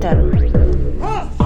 Komintern.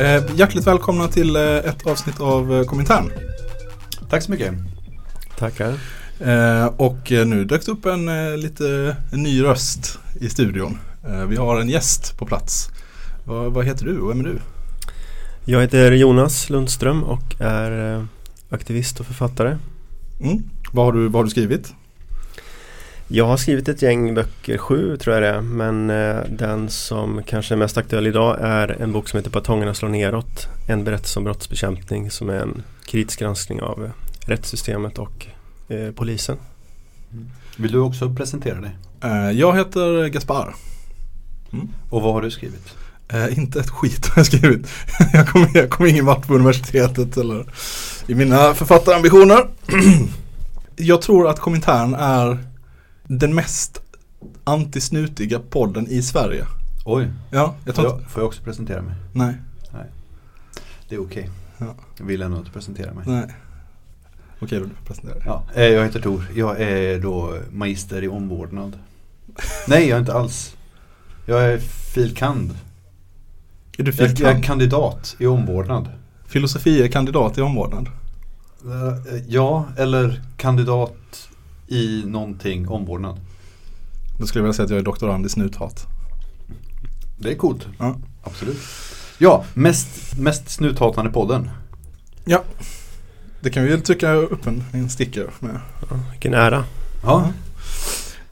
Eh, hjärtligt välkomna till eh, ett avsnitt av eh, Komintern. Tack så mycket. Tackar. Eh, och eh, nu dök det upp en eh, lite en ny röst i studion. Eh, vi har en gäst på plats. Vad, vad heter du och vem är du? Jag heter Jonas Lundström och är eh, aktivist och författare. Mm. Vad, har du, vad har du skrivit? Jag har skrivit ett gäng böcker, sju tror jag det är, men eh, den som kanske är mest aktuell idag är en bok som heter Batongerna slår neråt. En berättelse om brottsbekämpning som är en kritisk granskning av eh, rättssystemet och eh, polisen. Vill du också presentera dig? Eh, jag heter Gaspar. Och vad har du skrivit? Eh, inte ett skit har jag skrivit. jag kom, jag kom ingen vart på universitetet eller i mina författarambitioner. jag tror att Komintern är den mest antisnutiga podden i Sverige. Oj, Ja, jag får jag, får jag också presentera mig? Nej, Det är okej. Ja. Jag vill ändå inte presentera mig. nej. Okej då, du får presentera dig. Ja, eh, jag heter Tor. Jag är då magister i omvårdnad. Nej, jag är inte alls. Jag är filkand. Är du Jag, jag är filkand? kandidat i omvårdnad. Filosofie kandidat i omvårdnad? Eh, Ja, eller kandidat i någonting omvårdnad. Då skulle jag vilja säga att jag är doktorand i snuthat. Det är coolt. Ja. Absolut. Ja, mest, mest snuthatande podden. Ja, det kan vi väl trycka upp en, en sticker med. Ja, vilken ära. Ja,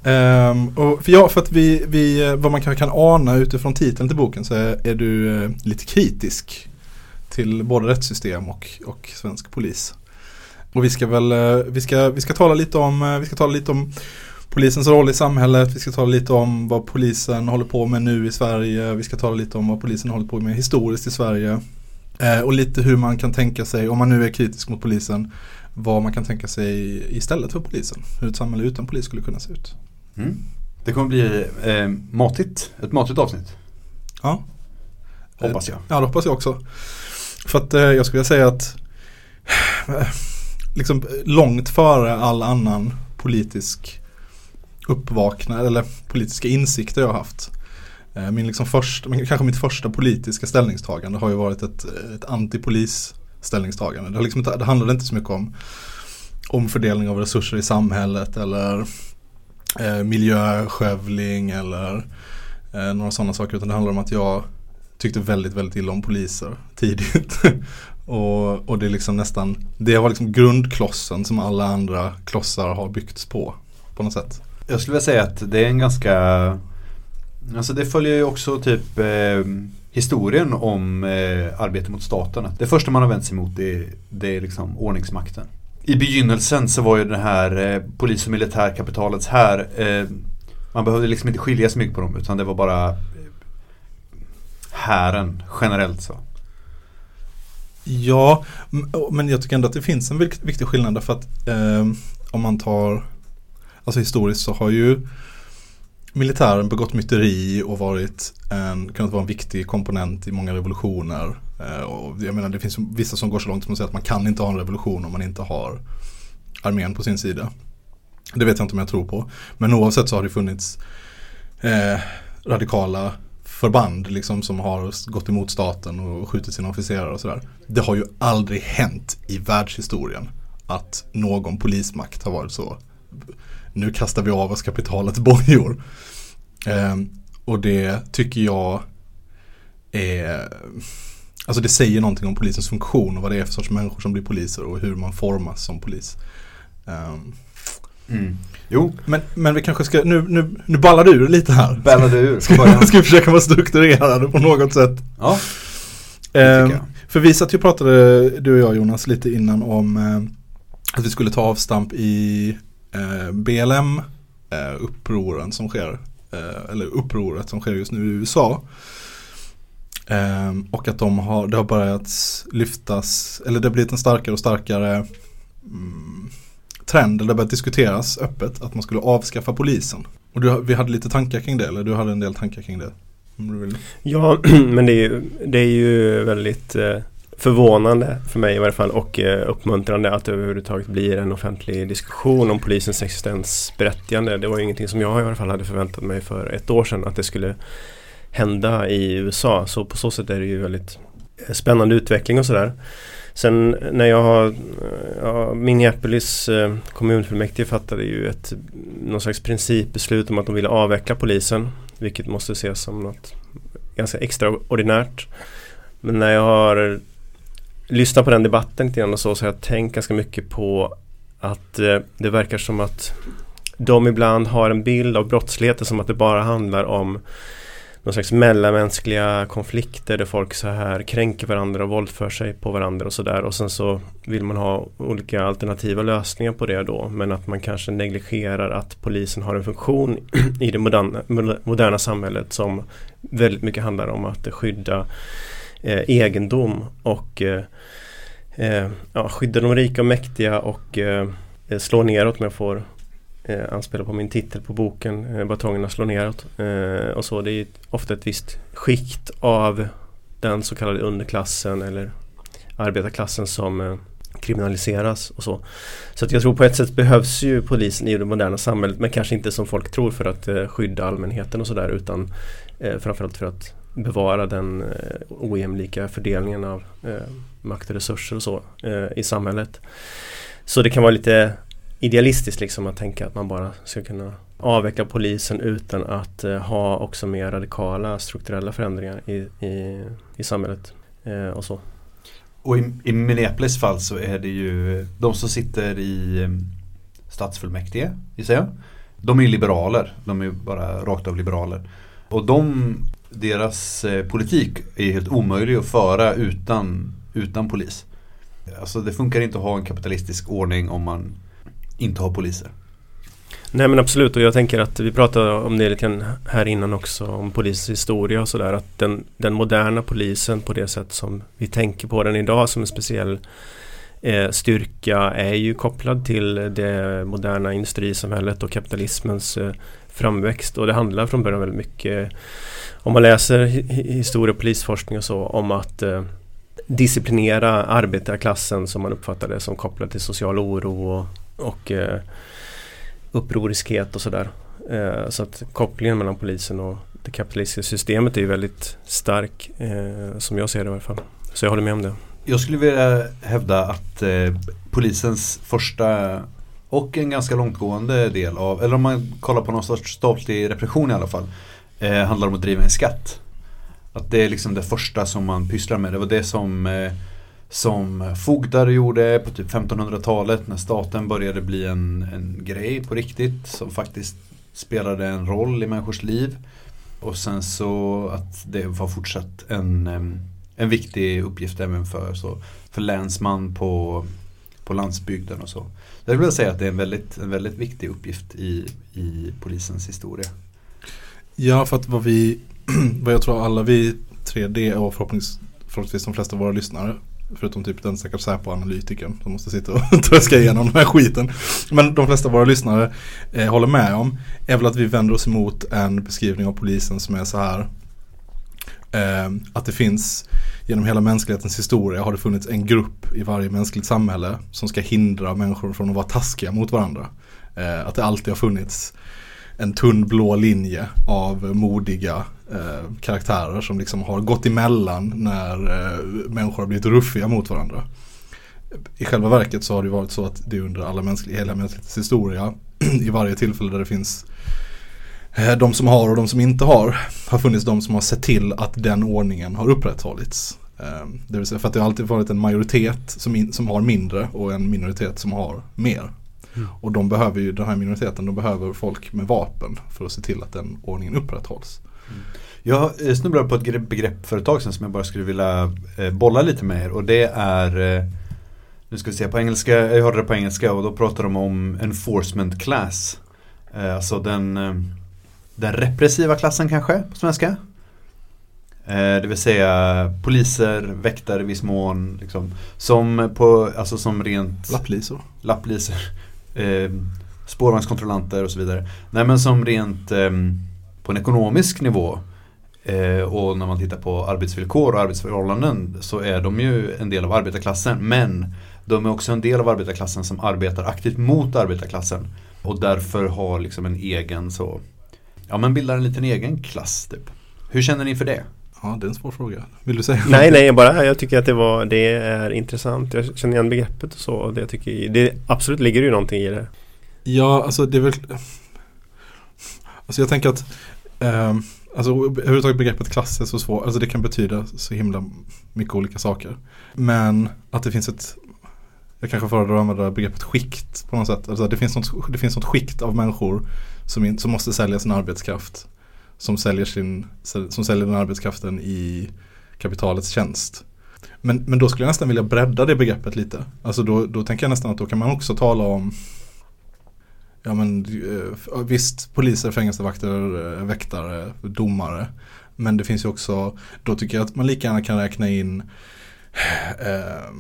Ehm, och för, ja, för att vi, vi, vad man kan, kan ana utifrån titeln till boken så är, är du eh, lite kritisk till både rättssystem och, och svensk polis. Och vi ska väl, eh, vi ska, vi ska tala lite om, eh, vi ska tala lite om polisens roll i samhället, vi ska tala lite om vad polisen håller på med nu i Sverige, vi ska tala lite om vad polisen håller på med historiskt i Sverige. Eh, och lite hur man kan tänka sig, om man nu är kritisk mot polisen, vad man kan tänka sig istället för polisen. Hur ett samhälle utan polis skulle kunna se ut. mm. det kommer bli eh, matigt. Ett matigt avsnitt. Ja. Hoppas jag. Ja, det hoppas jag också. För att eh, jag skulle säga att eh, liksom långt före all annan politisk uppvaknande eller politiska insikter jag har haft. Eh, min liksom första, kanske mitt första politiska ställningstagande har ju varit ett, ett antipolis ställningstagande. Det, har liksom det handlade inte så mycket om omfördelning av resurser i samhället eller eh, miljöskövling eller eh, några sådana saker. Utan det handlar om att jag tyckte väldigt, väldigt illa om poliser tidigt och, och det är liksom nästan, det var liksom grundklossen som alla andra klossar har byggts på. På något sätt. Jag skulle vilja säga att det är en ganska Alltså det följer ju också typ eh, historien om eh, arbete mot staten. Det första man har vänt sig mot det, det är liksom ordningsmakten. I begynnelsen så var ju det här eh, polis och militärkapitalets här eh, Man behövde liksom inte skilja så mycket på dem utan det var bara eh, hären generellt så. Ja, men jag tycker ändå att det finns en viktig skillnad därför att eh, om man tar, alltså historiskt så har ju militären begått myteri och varit en, kunnat vara en viktig komponent i många revolutioner. Eh, och jag menar det finns vissa som går så långt som att säga att man kan inte ha en revolution om man inte har armén på sin sida. Det vet jag inte om jag tror på. Men oavsett så har det funnits eh, radikala förband liksom, som har gått emot staten och skjutit sina officerare och sådär. Det har ju aldrig hänt i världshistorien att någon polismakt har varit så nu kastar vi av oss kapitalets bojor. Eh, och det tycker jag är Alltså det säger någonting om polisens funktion och vad det är för sorts människor som blir poliser och hur man formas som polis. Ehm, Ehm, Jo, men, men vi kanske ska, nu, nu, nu ballar du ur lite här. bällade ur. Ska, ska vi försöka vara strukturerade på något sätt? Ja, Ehm, tycker jag. För vi satt ju och pratade, du och jag Jonas, lite innan om eh, att vi skulle ta avstamp i eh, BLM eh, upproren som sker, eh, eller upproret som sker just nu i USA. Eh, och att de har, det har börjat lyftas, eller det har blivit en starkare och starkare mm, trend, eller det började börjat diskuteras öppet att man skulle avskaffa polisen. Och du, vi hade lite tankar kring det, eller du hade en del tankar kring det? Om du vill. Ja, men det är ju, det är ju väldigt eh, förvånande för mig i varje fall och eh, uppmuntrande att det överhuvudtaget blir en offentlig diskussion om polisens existensberättigande. Det var ju ingenting som jag i alla fall hade förväntat mig för ett år sedan att det skulle hända i USA. Så på så sätt är det ju väldigt eh, spännande utveckling och sådär. Sen när jag har, eh, ja, Minneapolis eh, kommunfullmäktige fattade ju ett någon slags principbeslut om att de ville avveckla polisen. Vilket måste ses som något ganska extraordinärt. Men när jag har lyssnat på den debatten lite grann och så, så har jag tänkt ganska mycket på att eh, det verkar som att de ibland har en bild av brottsligheten som att det bara handlar om någon slags mellanmänskliga konflikter där folk så här kränker varandra och våldför sig på varandra och sådär. Och sen så vill man ha olika alternativa lösningar på det då. Men att man kanske negligerar att polisen har en funktion i det moderna, moderna samhället som väldigt mycket handlar om att skydda eh, egendom och eh, eh, ja, skydda de rika och mäktiga och eh, slå neråt om jag får eh, anspelar på min titel på boken eh, Batongerna slår neråt. Eh, och så. Det är ofta ett visst skikt av den så kallade underklassen eller arbetarklassen som eh, kriminaliseras och så. Så att jag tror på ett sätt behövs ju polisen i det moderna samhället men kanske inte som folk tror för att eh, skydda allmänheten och sådär utan eh, framförallt för att bevara den eh, ojämlika fördelningen av eh, makt och resurser och så eh, i samhället. Så det kan vara lite idealistiskt liksom att tänka att man bara ska kunna avveckla polisen utan att eh, ha också mer radikala strukturella förändringar i, i, i samhället eh, och så. Och i, i Minneapolis fall så är det ju de som sitter i eh, stadsfullmäktige, gissar jag. De är liberaler, de är bara rakt av liberaler. Och de, deras eh, politik är helt omöjlig att föra utan, utan polis. Alltså det funkar inte att ha en kapitalistisk ordning om man inte ha poliser. Nej men absolut och jag tänker att vi pratade om det lite grann här innan också om polisens historia och sådär att den, den moderna polisen på det sätt som vi tänker på den idag som en speciell eh, styrka är ju kopplad till det moderna industrisamhället och kapitalismens eh, framväxt och det handlar från början väldigt mycket om man läser historia och polisforskning och så om att eh, disciplinera arbetarklassen som man uppfattar det som kopplat till social oro och och eh, upproriskhet och sådär. Eh, så att kopplingen mellan polisen och det kapitalistiska systemet är ju väldigt stark eh, som jag ser det i alla fall. Så jag håller med om det. Jag skulle vilja hävda att eh, polisens första och en ganska långtgående del av, eller om man kollar på någon sorts statlig repression i alla fall, eh, handlar om att driva en skatt. Att det är liksom det första som man pysslar med. Det var det som eh, som fogdar gjorde på typ 1500-talet när staten började bli en, en grej på riktigt som faktiskt spelade en roll i människors liv. Och sen så att det var fortsatt en, en viktig uppgift även för, så, för länsman på, på landsbygden och så. Jag vill säga att det är en väldigt, en väldigt viktig uppgift i, i polisens historia. Ja, för att vad vi, vad jag tror alla vi 3D och förhoppnings, förhoppningsvis de flesta av våra lyssnare Förutom typ den stackars Säpo-analytikern som måste sitta och tröska igenom den här skiten. Men de flesta av våra lyssnare eh, håller med om är väl att vi vänder oss emot en beskrivning av polisen som är så här. Eh, att det finns genom hela mänsklighetens historia har det funnits en grupp i varje mänskligt samhälle som ska hindra människor från att vara taskiga mot varandra. Eh, att det alltid har funnits en tunn blå linje av modiga eh, karaktärer som liksom har gått emellan när eh, människor har blivit ruffiga mot varandra. I själva verket så har det varit så att det under alla mänskliga, hela mänsklighetens historia i varje tillfälle där det finns eh, de som har och de som inte har har funnits de som har sett till att den ordningen har upprätthållits. Eh, det vill säga för att det har alltid varit en majoritet som, in, som har mindre och en minoritet som har mer. Mm. Och de behöver ju, den här minoriteten, de behöver folk med vapen för att se till att den ordningen upprätthålls. Jag eh, snubblade på ett gre- begrepp för ett tag sedan som jag bara skulle vilja eh, bolla lite med er och det är eh, Nu ska vi se på engelska, jag hörde det på engelska och då pratar de om enforcement class Alltså den, den repressiva klassen kanske på svenska Det vill säga poliser, väktare i viss mån liksom, Som på, alltså som rent Lapplisor. lapplisor, eh, spårvagnskontrollanter och så vidare. Nej men som rent eh, på en ekonomisk nivå eh, och när man tittar på arbetsvillkor och arbetsförhållanden så är de ju en del av arbetarklassen. Men de är också en del av arbetarklassen som arbetar aktivt mot arbetarklassen. Och därför har liksom en egen så, ja men bildar en liten egen klass typ. Hur känner ni för det? Ja, det är en svår fråga. Vill du säga? Nej, nej, bara jag tycker att det var Det är intressant. Jag känner igen begreppet och så. Och det tycker det absolut ligger ju någonting i det. Ja, alltså det är väl Alltså jag tänker att Eh, Alltså överhuvudtaget begreppet klass är så svårt, alltså det kan betyda så himla mycket olika saker. Men att det finns ett Jag kanske föredrar att använda begreppet skikt på något sätt. Alltså det finns något, det finns något skikt av människor som, in, som måste sälja sin arbetskraft. Som säljer, sin, som säljer den arbetskraften i kapitalets tjänst. Men, men då skulle jag nästan vilja bredda det begreppet lite. Alltså då, då tänker jag nästan att då kan man också tala om Ja men eh, visst poliser, fängelsevakter, eh, väktare, domare. Men det finns ju också, då tycker jag att man lika gärna kan räkna in eh,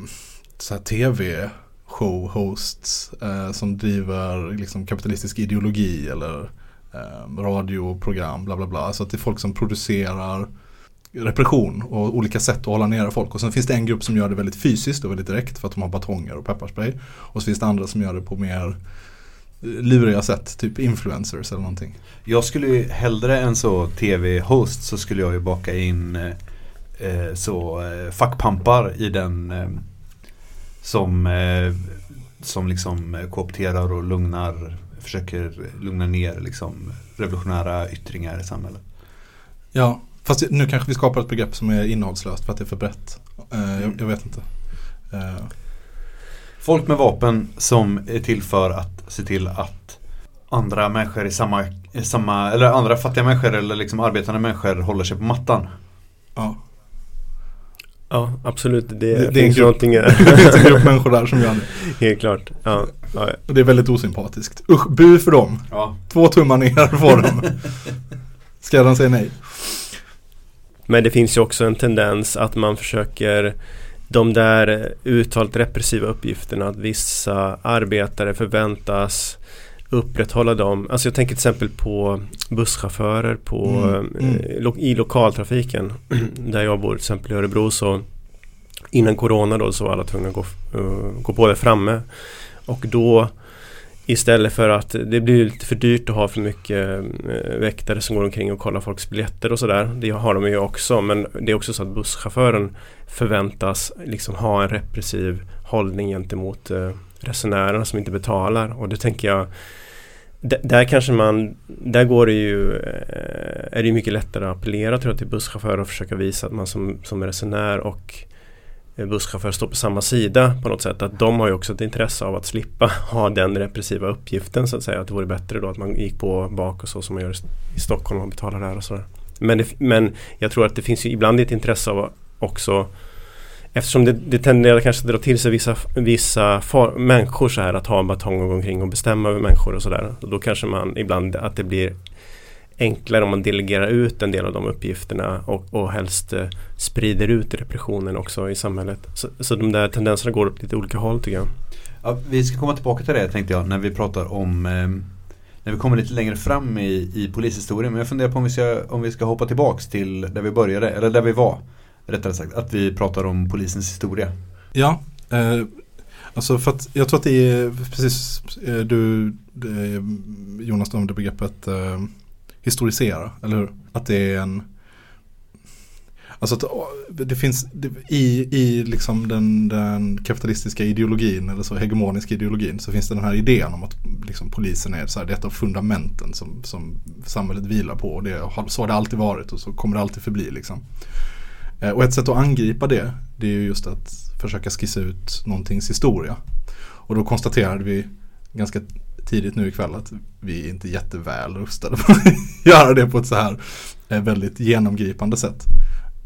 så här tv showhosts eh, som driver liksom kapitalistisk ideologi eller eh, radioprogram bla bla bla. Så att det är folk som producerar repression och olika sätt att hålla nere folk. Och sen finns det en grupp som gör det väldigt fysiskt och väldigt direkt för att de har batonger och pepparspray. Och så finns det andra som gör det på mer luriga sätt, typ influencers eller någonting. Jag skulle ju hellre än så tv-host så skulle jag ju baka in eh, så eh, fackpampar i den eh, som, eh, som liksom eh, koopterar och lugnar, försöker lugna ner liksom revolutionära yttringar i samhället. Ja, fast nu kanske vi skapar ett begrepp som är innehållslöst för att det är för brett. Eh, jag, jag vet inte. Folk med vapen som är till för att se till att andra människor i samma, i samma eller andra fattiga människor eller liksom arbetande människor håller sig på mattan. ja. Ja, absolut. Det, Det- det är en finns grupp. någonting det finns en grupp människor där som gör det. helt klart. Ja, ja, Och det är väldigt osympatiskt. Usch, bu för dem. Ja. Två tummar ner får de. Ska den säga nej? Men det finns ju också en tendens att man försöker de där uttalat repressiva uppgifterna att vissa arbetare förväntas upprätthålla dem. Alltså jag tänker till exempel på busschaufförer på, Mm, mm. eh, lo- i lokaltrafiken. där jag bor till exempel i Örebro så innan corona då så var alla tvungna att gå, eh, gå på det framme. Och då Istället för att det blir lite för dyrt att ha för mycket eh, väktare som går omkring och kollar folks biljetter och sådär. Det har de ju också men det är också så att busschauffören förväntas liksom ha en repressiv hållning gentemot eh, resenärerna som inte betalar och det tänker jag där kanske man, där går det ju, eh, är det ju mycket lättare att appellera tror jag till busschaufförer och försöka visa att man som, som resenär och Eh, busschaufförer står på samma sida på något sätt. Att de har ju också ett intresse av att slippa ha den repressiva uppgiften så att säga. Att det vore bättre då att man gick på bak och så som man gör i Stockholm och betalar där och sådär. Men, det, men jag tror att det finns ju ibland ett intresse av också Eftersom det, det tenderar kanske att dra till sig vissa, vissa far, människor så här att ha en batong och gå omkring och bestämma över människor och sådär. Då kanske man ibland att det blir enklare om man delegerar ut en del av de uppgifterna och, och helst eh, sprider ut repressionen också i samhället. Så, så de där tendenserna går åt lite olika håll tycker jag. Ja, vi ska komma tillbaka till det tänkte jag när vi pratar om eh, När vi kommer lite längre fram i, i polishistorien. Men jag funderar på om vi, ska, om vi ska hoppa tillbaks till där vi började, eller där vi var. Rättare sagt, att vi pratar om polisens historia. Ja, eh, alltså för att jag tror att det är precis eh, du eh, Jonas du använde begreppet eh, historisera, eller hur? Att det är en Alltså att det finns i, i liksom den, den kapitalistiska ideologin eller så hegemoniska ideologin så finns det den här idén om att liksom, polisen är så här, det är ett av fundamenten som, som samhället vilar på. Och det, så har det alltid varit och så kommer det alltid förbli. Liksom. Eh, och ett sätt att angripa det, det är ju just att försöka skissa ut någontings historia. Och då konstaterade vi ganska tidigt nu ikväll att vi är inte jätteväl rustade för att göra det på ett så här eh, väldigt genomgripande sätt.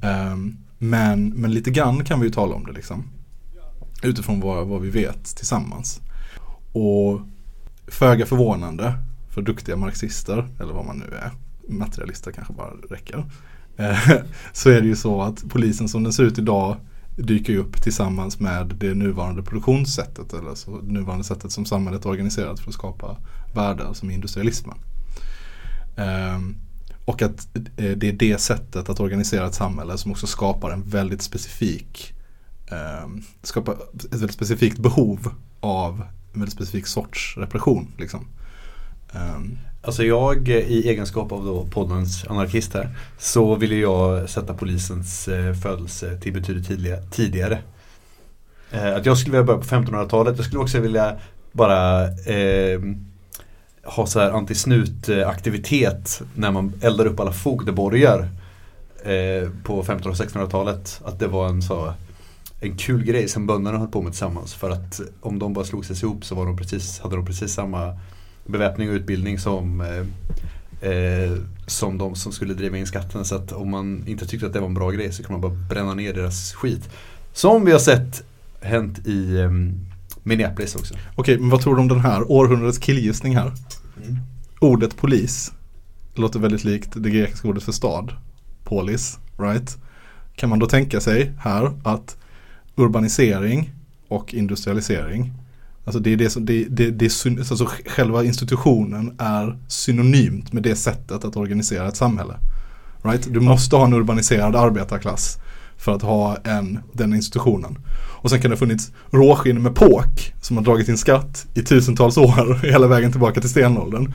Ehm, men, men lite grann kan vi ju tala om det liksom. Utifrån vad, vad vi vet tillsammans. Och föga förvånande för duktiga marxister, eller vad man nu är, materialister kanske bara räcker. Så är det ju så att polisen som den ser ut idag dyker ju upp tillsammans med det nuvarande produktionssättet eller så nuvarande sättet som samhället är organiserat för att skapa värden som industrialismen. Ehm, och att eh, det är det sättet att organisera ett samhälle som också skapar en väldigt specifik ehm, skapar ett väldigt specifikt behov av en väldigt specifik sorts repression. Liksom. Ehm, Alltså jag eh, i egenskap av då poddens anarkist här så ville jag sätta polisens eh, födelse till betydligt tidigare. Eh, att jag skulle vilja börja på 1500-talet. Jag skulle också vilja bara eh, ha så här antisnutaktivitet när man eldar upp alla fogdeborgar eh, på 1500 och 1600-talet. Att det var en så en kul grej som bönderna höll på med tillsammans. För att om de bara slog sig ihop så var de precis, hade de precis samma beväpning och utbildning som, eh, eh, som de som skulle driva in skatten. Så att om man inte tyckte att det var en bra grej så kan man bara bränna ner deras skit. Som vi har sett hänt i eh, Minneapolis också. Okej, men vad tror du om den här århundradets killgissning här? Ordet polis låter väldigt likt det grekiska ordet för stad. Polis, right? Kan man då tänka sig här att urbanisering och industrialisering Alltså det är det som, det, det, det är, alltså själva institutionen är synonymt med det sättet att organisera ett samhälle. Right? Du måste ha en urbaniserad arbetarklass för att ha en, den institutionen. Och sen kan det ha funnits råskinn med påk som har dragit in skatt i tusentals år hela vägen tillbaka till stenåldern.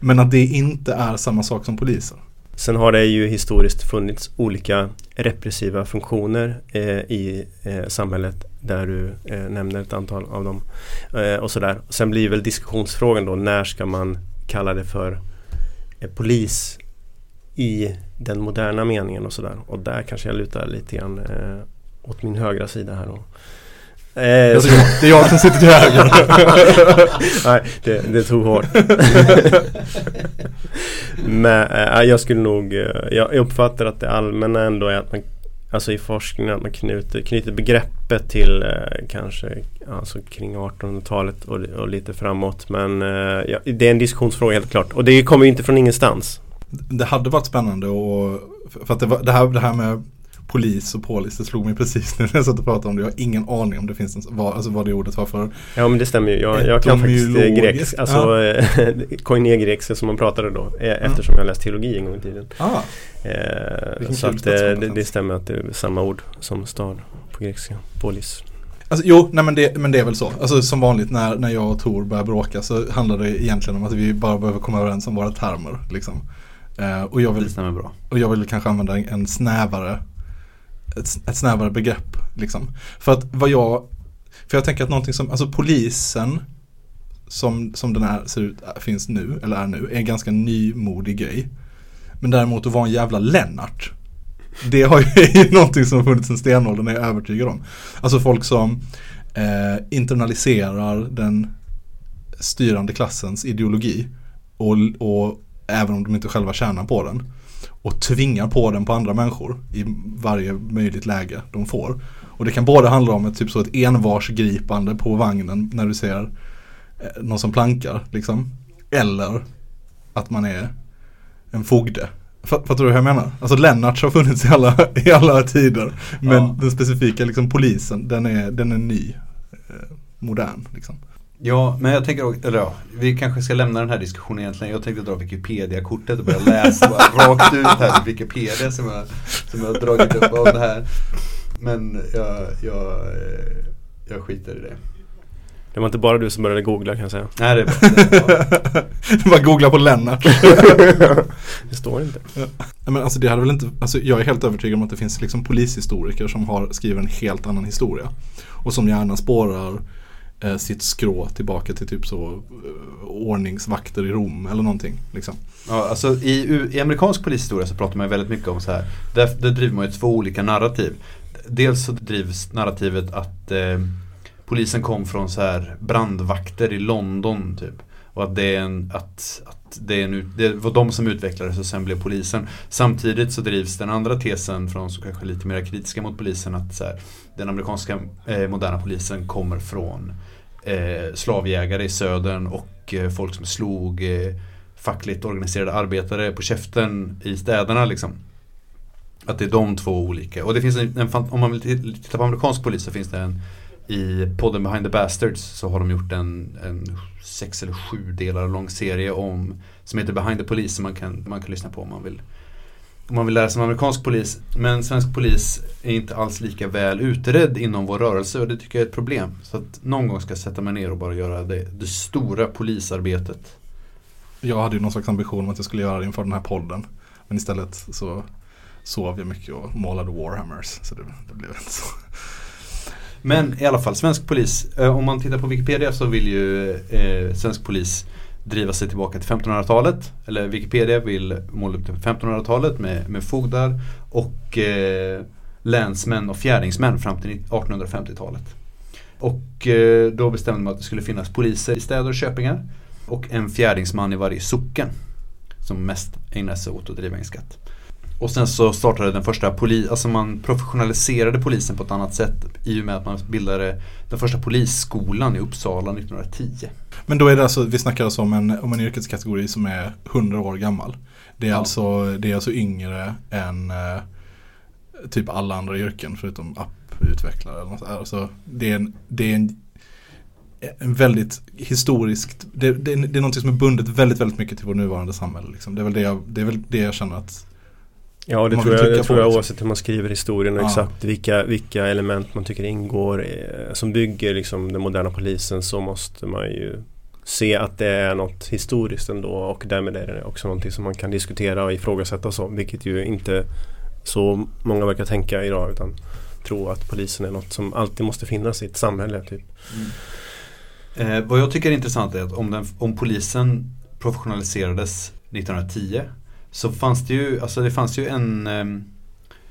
Men att det inte är samma sak som poliser. Sen har det ju historiskt funnits olika repressiva funktioner eh, i eh, samhället där du eh, nämner ett antal av dem. Eh, och sådär. Sen blir väl diskussionsfrågan då när ska man kalla det för eh, polis i den moderna meningen och sådär. Och där kanske jag lutar lite grann eh, åt min högra sida här då. Eh, Alltså, det är jag som sitter till höger. Nej, det, det tog hårt. Men äh, jag skulle nog, eh, jag uppfattar att det allmänna ändå är att man Alltså i forskningen att man knyter, knyter begreppet till eh, kanske alltså kring 1800-talet och, och lite framåt. Men eh, ja, det är en diskussionsfråga helt klart. Och det kommer ju inte från ingenstans. Det hade varit spännande och för att det, var, det, här, det här med polis och polis, det slog mig precis när jag satt och pratade om det. Jag har ingen aning om det finns en, vad, alltså vad det ordet var för. Ja men det stämmer ju. Jag, jag kan faktiskt eh, Etymologiskt, grekisk, alltså ja. koinegrekiska som man pratade då. eh, Eftersom jag läst teologi en gång i tiden. Ah, Eh, så att eh, det, det stämmer att det är samma ord som stad på grekiska. Polis. Alltså, jo, nej, men, det, men det är väl så. Alltså, som vanligt när, när jag och Tor börjar bråka så handlar det egentligen om att vi bara behöver komma överens om våra termer. Liksom. Eh, och, jag Det vill, stämmer bra. och jag vill kanske använda en, en snävare ett, ett snävare begrepp. Liksom. För att vad jag För jag tänker att någonting som, alltså polisen som, som den här ser ut, finns nu, eller är nu, är en ganska nymodig grej. Men däremot att vara en jävla Lennart. Det har ju, är ju någonting som har funnits en stenåldern, är jag övertygad om. Alltså folk som eh, internaliserar den styrande klassens ideologi. Och, och även om de inte själva tjänar på den. Och tvingar på den på andra människor i varje möjligt läge de får. Och det kan både handla om ett, typ så ett envarsgripande på vagnen när du ser eh, någon som plankar. Liksom. Eller att man är en fogde. Fatt- Fattar du hur jag menar? Alltså Lennart har funnits i alla, i alla tider. Men Ja. den specifika liksom, polisen, den är, den är ny. Eh, modern liksom. Ja, men jag tänker, eller ja, vi kanske ska lämna den här diskussionen egentligen. Jag tänkte dra Wikipedia-kortet och börja läsa bara rakt ut här i Wikipedia som jag, som jag har dragit upp av det här. Men jag, jag, eh, jag skiter i det. Det var inte bara du som började googla kan jag säga. Nej, det är bra. Det är. Bara googla på Lennart. Det står inte. Nej, men alltså det hade väl inte, alltså jag är helt övertygad om att det finns liksom polishistoriker som har skrivit en helt annan historia. Och som gärna spårar eh, sitt skrå tillbaka till typ så eh, ordningsvakter i Rom eller någonting. Liksom. Ja, alltså i, i amerikansk polishistoria så pratar man väldigt mycket om så här. Där, där driver man ju två olika narrativ. Dels så drivs narrativet att eh, polisen kom från så här brandvakter i London typ. Och att det, är en, att, att det, är en, det var de som utvecklades och sen blev polisen. Samtidigt så drivs den andra tesen från som kanske är lite mer kritiska mot polisen att så här, den amerikanska eh, moderna polisen kommer från eh, slavjägare i södern och eh, folk som slog eh, fackligt organiserade arbetare på käften i städerna liksom. Att det är de två olika. Och det finns en, en om man vill titta på amerikansk polis så finns det en i podden Behind the Bastards så har de gjort en, en sex eller sju delar lång serie om som heter Behind the Police som man kan, man kan lyssna på om man vill om man vill lära sig om amerikansk polis. Men svensk polis är inte alls lika väl utredd inom vår rörelse och det tycker jag är ett problem. Så att någon gång ska jag sätta mig ner och bara göra det, det stora polisarbetet. Jag hade ju någon slags ambition om att jag skulle göra det inför den här podden. Men istället så sov jag mycket och målade Warhammers. Så det, det blev inte så. Men i alla fall, svensk polis. Eh, om man tittar på Wikipedia så vill ju eh, svensk polis driva sig tillbaka till 1500-talet. Eller Wikipedia vill måla upp till 1500-talet med, med fogdar och eh, länsmän och fjärdingsmän fram till 1850-talet. Och eh, då bestämde man att det skulle finnas poliser i städer och köpingar. Och en fjärdingsman i varje socken. Som mest ägnade sig åt att driva in skatt. Och sen så startade den första poli, alltså man professionaliserade polisen på ett annat sätt i och med att man bildade den första polisskolan i Uppsala 1910. Men då är det alltså, vi snackar alltså om en, om en yrkeskategori som är 100 år gammal. Det är, Ja. alltså, det är alltså yngre än eh, typ alla andra yrken förutom apputvecklare. Eller något. sånt. Alltså, det är en, det är en, en väldigt historiskt, det, det, är- det är något som är bundet väldigt, väldigt mycket till vårt nuvarande samhälle. Liksom. Det, är väl det, jag, det är väl det jag känner att Ja, det tror jag, tror jag liksom. oavsett hur man skriver historien och Ja. exakt vilka, vilka element man tycker ingår eh, som bygger liksom den moderna polisen så måste man ju se att det är något historiskt ändå och därmed är det också någonting som man kan diskutera och ifrågasätta och så, vilket ju inte så många verkar tänka idag utan tro att polisen är något som alltid måste finnas i ett samhälle. Typ. Eh, vad jag tycker är intressant är att om, den, om polisen professionaliserades 1910 så fanns det ju, alltså det fanns ju en ehm,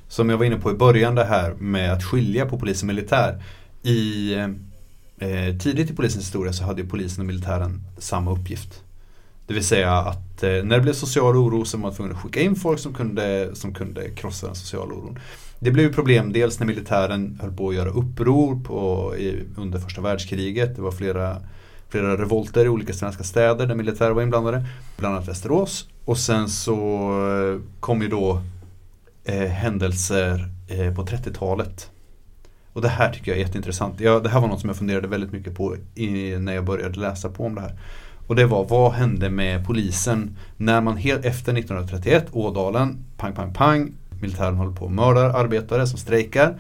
som jag var inne på i början det här med att skilja på polis och militär. I, eh, eh, tidigt i polisens historia så hade ju polisen och militären samma uppgift. Det vill säga att eh, när det blev social oro så var man tvungen att skicka in folk som kunde, som kunde krossa den sociala oron. Det blev ju problem dels när militären höll på att göra uppror på, i, under första världskriget. Det var flera, flera revolter i olika svenska städer där militärer var inblandade. Bland annat Västerås. Och sen så eh, kom ju då eh, händelser eh, på 30-talet. Och det här tycker jag är jätteintressant. Jag, det här var något som jag funderade väldigt mycket på i, när jag började läsa på om det här. Och det var vad hände med polisen när man helt efter 1931, Ådalen, pang pang pang, militären håller på och mördar arbetare som strejkar.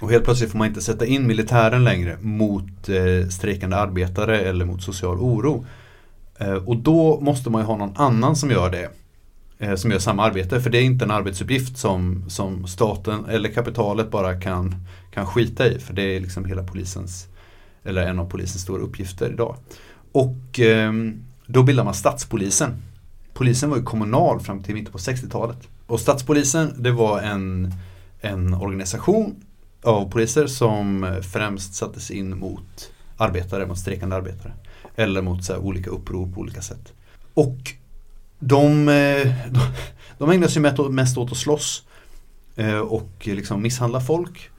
Och helt plötsligt får man inte sätta in militären längre mot eh, strejkande arbetare eller mot social oro. Eh, och då måste man ju ha någon annan som gör det. Eh, som gör samma arbete. För det är inte en arbetsuppgift som, som staten eller kapitalet bara kan, kan skita i. För det är liksom hela polisens, eller en av polisens stora uppgifter idag. Och ehm, då bildar man stadspolisen. Polisen var ju kommunal fram till mitten på 60-talet. Och stadspolisen det var en, en organisation av poliser som främst sattes in mot arbetare, mot strejkande arbetare. Eller mot så här, olika uppror på olika sätt. Och de, de, eh, de ägnar sig mest åt- att slåss eh, och liksom misshandla folk.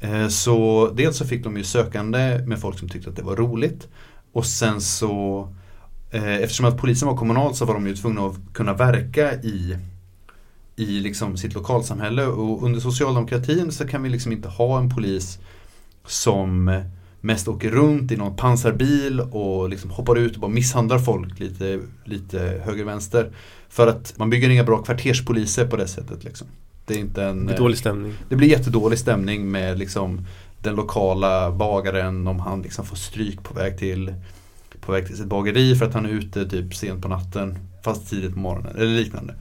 Eh, så dels så fick de ju sökande med folk som tyckte att det var roligt. Och sen så Eftersom att polisen var kommunal så var de ju tvungna att kunna verka i i liksom sitt lokalsamhälle och under socialdemokratin så kan vi liksom inte ha en polis som mest åker runt i någon pansarbil och liksom hoppar ut och bara misshandlar folk lite, lite höger-vänster. För att man bygger inga bra kvarterspoliser på det sättet. Liksom. Det är inte en... Det blir dålig stämning. Det blir jättedålig stämning med liksom den lokala bagaren om han liksom får stryk på väg till på väg till sitt bageri för att han är ute typ sent på natten fast tidigt på morgonen eller liknande.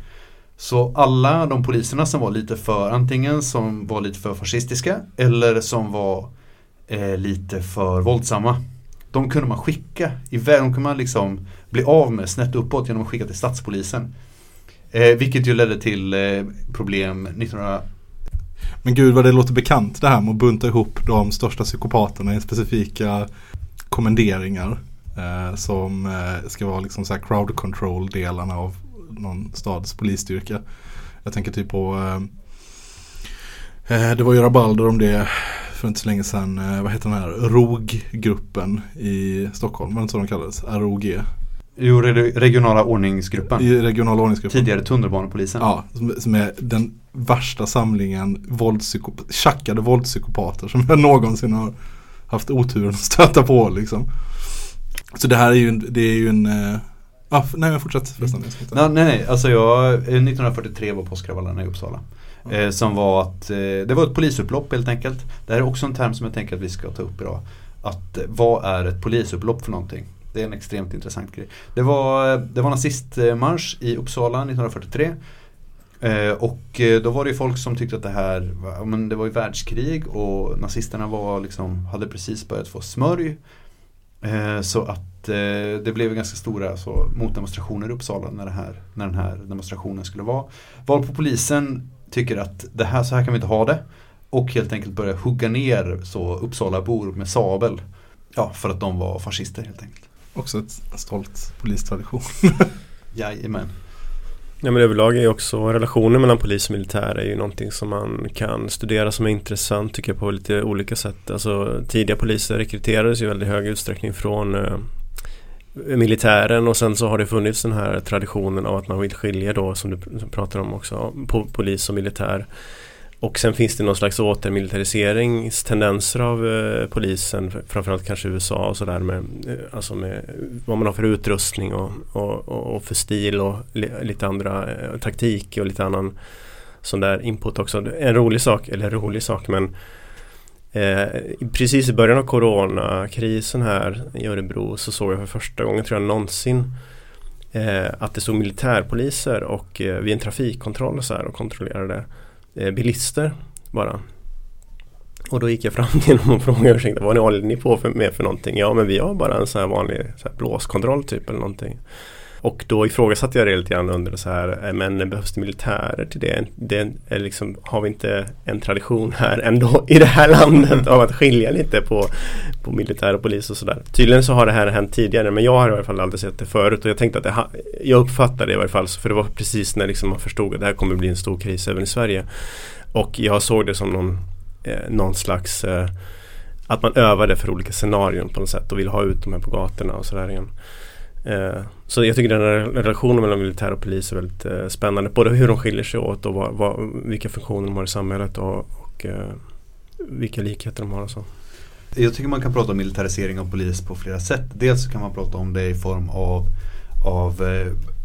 Så alla de poliserna som var lite för antingen som var lite för fascistiska eller som var eh, lite för våldsamma. De kunde man skicka iväg, de kunde man liksom bli av med snett uppåt genom att skicka till stadspolisen. Eh, vilket ju ledde till eh, problem 1900 Men gud vad det låter bekant det här med att bunta ihop de största psykopaterna i specifika kommenderingar. Eh, som eh, ska vara liksom så här crowd control delarna av någon stads polisstyrka. Jag tänker typ på eh, eh, det var ju rabalder om det för inte så länge sedan. Eh, vad heter den här? ROG-gruppen i Stockholm. Var det inte så de kallades? ROG. Jo, re- regionala ordningsgruppen. I regionala ordningsgruppen. Tidigare tunnelbanepolisen. Ja, som, som är den värsta samlingen våldspsykop- tjackade våldspsykopater som jag någonsin har haft oturen att stöta på liksom. Så det här är ju, det är ju en, eh, ah, nej men fortsätt förresten. Inte- Nej, nej, nej, alltså jag, eh, 1943 var påskkravallerna i Uppsala. Eh, som var att, eh, det var ett polisupplopp helt enkelt. Det här är också en term som jag tänker att vi ska ta upp idag. Att eh, vad är ett polisupplopp för någonting? Det är en extremt intressant grej. Det var, det var nazistmarsch i Uppsala 1943. Eh, och eh, då var det ju folk som tyckte att det här, var- ja, men det var ju världskrig och nazisterna var liksom, hade precis börjat få smörj. Eh, så att eh, det blev ganska stora så, motdemonstrationer i Uppsala när, det här, när den här demonstrationen skulle vara. Varpå polisen tycker att det här, så här kan vi inte ha det. Och helt enkelt börjar hugga ner så Uppsalabor med sabel. Ja, för att de var fascister helt enkelt. Också ett stolt polistradition. Jajamän. Ja, men överlag är ju också relationen mellan polis och militär är ju någonting som man kan studera som är intressant tycker jag på lite olika sätt. Alltså tidiga poliser rekryterades ju i väldigt hög utsträckning från eh, militären och sen så har det funnits den här traditionen av att man vill skilja då som du pratar om också på polis och militär. Och sen finns det någon slags återmilitariseringstendenser av eh, polisen, framförallt kanske USA och sådär med, eh, alltså med vad man har för utrustning och, och, och, och för stil och li, lite andra eh, taktik och lite annan sån där input också. En rolig sak, eller rolig sak men eh, precis i början av coronakrisen här i Örebro så såg jag för första gången tror jag någonsin eh, att det stod militärpoliser och eh, vid en trafikkontroll och så här och kontrollerade eh, bilister bara. Och då gick jag fram till dem och frågade ursäkta, vad håller ni på för, med för någonting? Ja men vi har bara en sån här vanlig så här blåskontroll typ eller någonting. Och då ifrågasatte jag det lite grann under så här, eh, men behövs det militärer till det? det är liksom, har vi inte en tradition här ändå i det här landet av att skilja lite på, på militär och polis och sådär? Tydligen så har det här hänt tidigare men jag har i alla fall aldrig sett det förut och jag tänkte att det jag uppfattade det i varje fall för det var precis när liksom man förstod att det här kommer bli en stor kris även i Sverige. Och jag såg det som någon, eh, någon slags eh, att man övade för olika scenarion på något sätt och vill ha ut de här på gatorna och sådär igen. Eh, så jag tycker den här relationen mellan militär och polis är väldigt eh, spännande. Både hur de skiljer sig åt och vad, vad, vilka funktioner de har i samhället och, och eh, vilka likheter de har och så. Jag tycker man kan prata om militarisering av polis på flera sätt. Dels så kan man prata om det i form av, av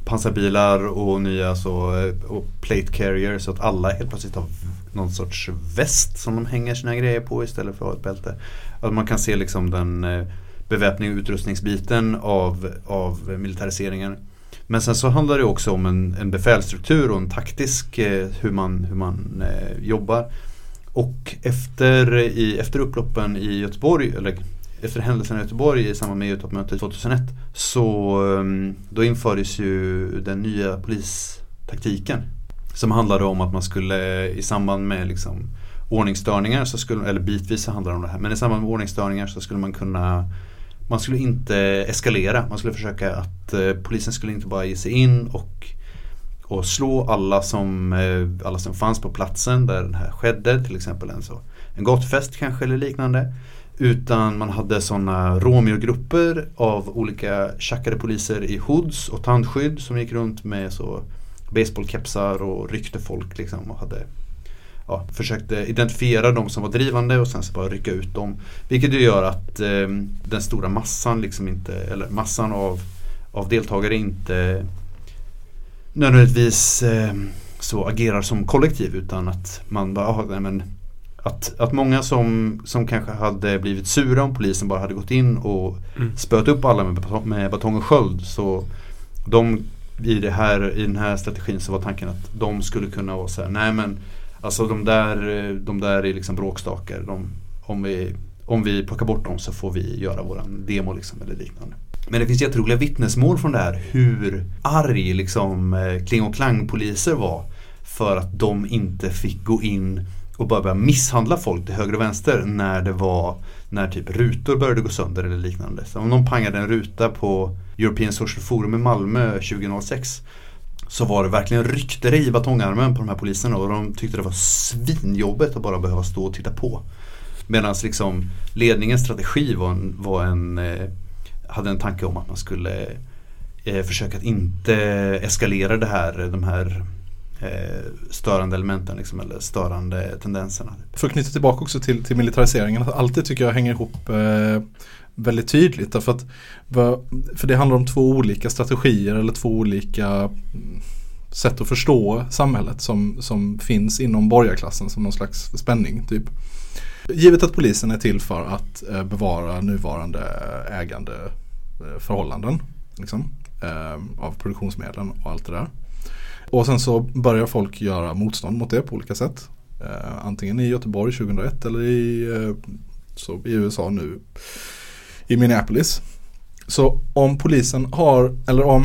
pansarbilar och nya så, och plate carriers. så att alla helt plötsligt har någon sorts väst som de hänger sina grejer på istället för att ha ett bälte. Att man kan se liksom den eh, beväpning och utrustningsbiten av, av militariseringen. Men sen så handlar det också om en, en befälsstruktur och en taktisk eh, hur man, hur man eh, jobbar. Och efter, i, efter upploppen i Göteborg, eller efter händelserna i Göteborg i samband med EU-toppmötet 2001 så ehm, då infördes ju den nya polistaktiken. Som handlade om att man skulle i samband med liksom ordningsstörningar, så skulle, eller bitvis så handlar det om det här, men i samband med ordningsstörningar så skulle man kunna man skulle inte eskalera, man skulle försöka att eh, polisen skulle inte bara ge sig in och, och slå alla som, eh, alla som fanns på platsen där det här skedde, till exempel en, så, en gatufest kanske eller liknande. Utan man hade sådana Romeo-grupper av olika tjackade poliser i hoods och tandskydd som gick runt med så baseballkepsar och ryckte folk liksom och hade ja, försökte identifiera de som var drivande och sen så bara rycka ut dem. Vilket ju gör att eh, den stora massan liksom inte, eller massan av, av deltagare inte nödvändigtvis eh, så agerar som kollektiv utan att man bara, ah, nej, men att, att många som, som kanske hade blivit sura om polisen bara hade gått in och Mm. spöat upp alla med, med batong och sköld så de i, det här, i den här strategin så var tanken att de skulle kunna vara så här, nej men Alltså de där, de där är liksom bråkstakar. De, om, vi, om vi plockar bort dem så får vi göra våran demo liksom eller liknande. Men det finns jätteroliga vittnesmål från det här hur arg liksom eh, Kling och Klang poliser var för att de inte fick gå in och bara börja misshandla folk till höger och vänster när det var när typ rutor började gå sönder eller liknande. Så om någon pangade en ruta på European Social Forum i Malmö 2006 så var det verkligen ryckte det i batongarmen på de här poliserna och de tyckte det var svinjobbet att bara behöva stå och titta på. Medan liksom ledningens strategi var en, var en eh, hade en tanke om att man skulle eh, försöka att inte eskalera det här, de här eh, störande elementen liksom, eller störande tendenserna. För att knyta tillbaka också till, till militariseringen, att allt det tycker jag hänger ihop eh, väldigt tydligt. Därför att, för det handlar om två olika strategier eller två olika mm, sätt att förstå samhället som, som finns inom borgarklassen som någon slags spänning. Typ. Givet att polisen är till för att eh, bevara nuvarande ägande eh, förhållanden liksom, eh, av produktionsmedlen och allt det där. Och sen så börjar folk göra motstånd mot det på olika sätt. Antingen i Göteborg 2001 eller i, så i USA nu i Minneapolis. Så om polisen har, eller om,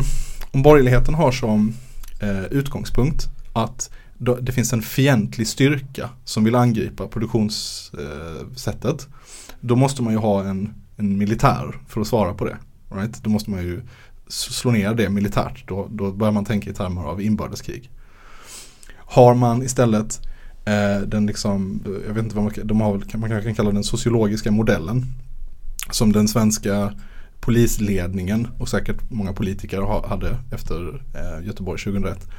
om borgerligheten har som eh, utgångspunkt att då, det finns en fientlig styrka som vill angripa produktionssättet. Eh, då måste man ju ha en, en militär för att svara på det. Right? Då måste man ju slå ner det militärt. Då, då börjar man tänka i termer av inbördeskrig. Har man istället eh, den liksom, jag vet inte vad man, de har, man kan kalla den sociologiska modellen. Som den svenska polisledningen och säkert många politiker hade efter eh, Göteborg 2001.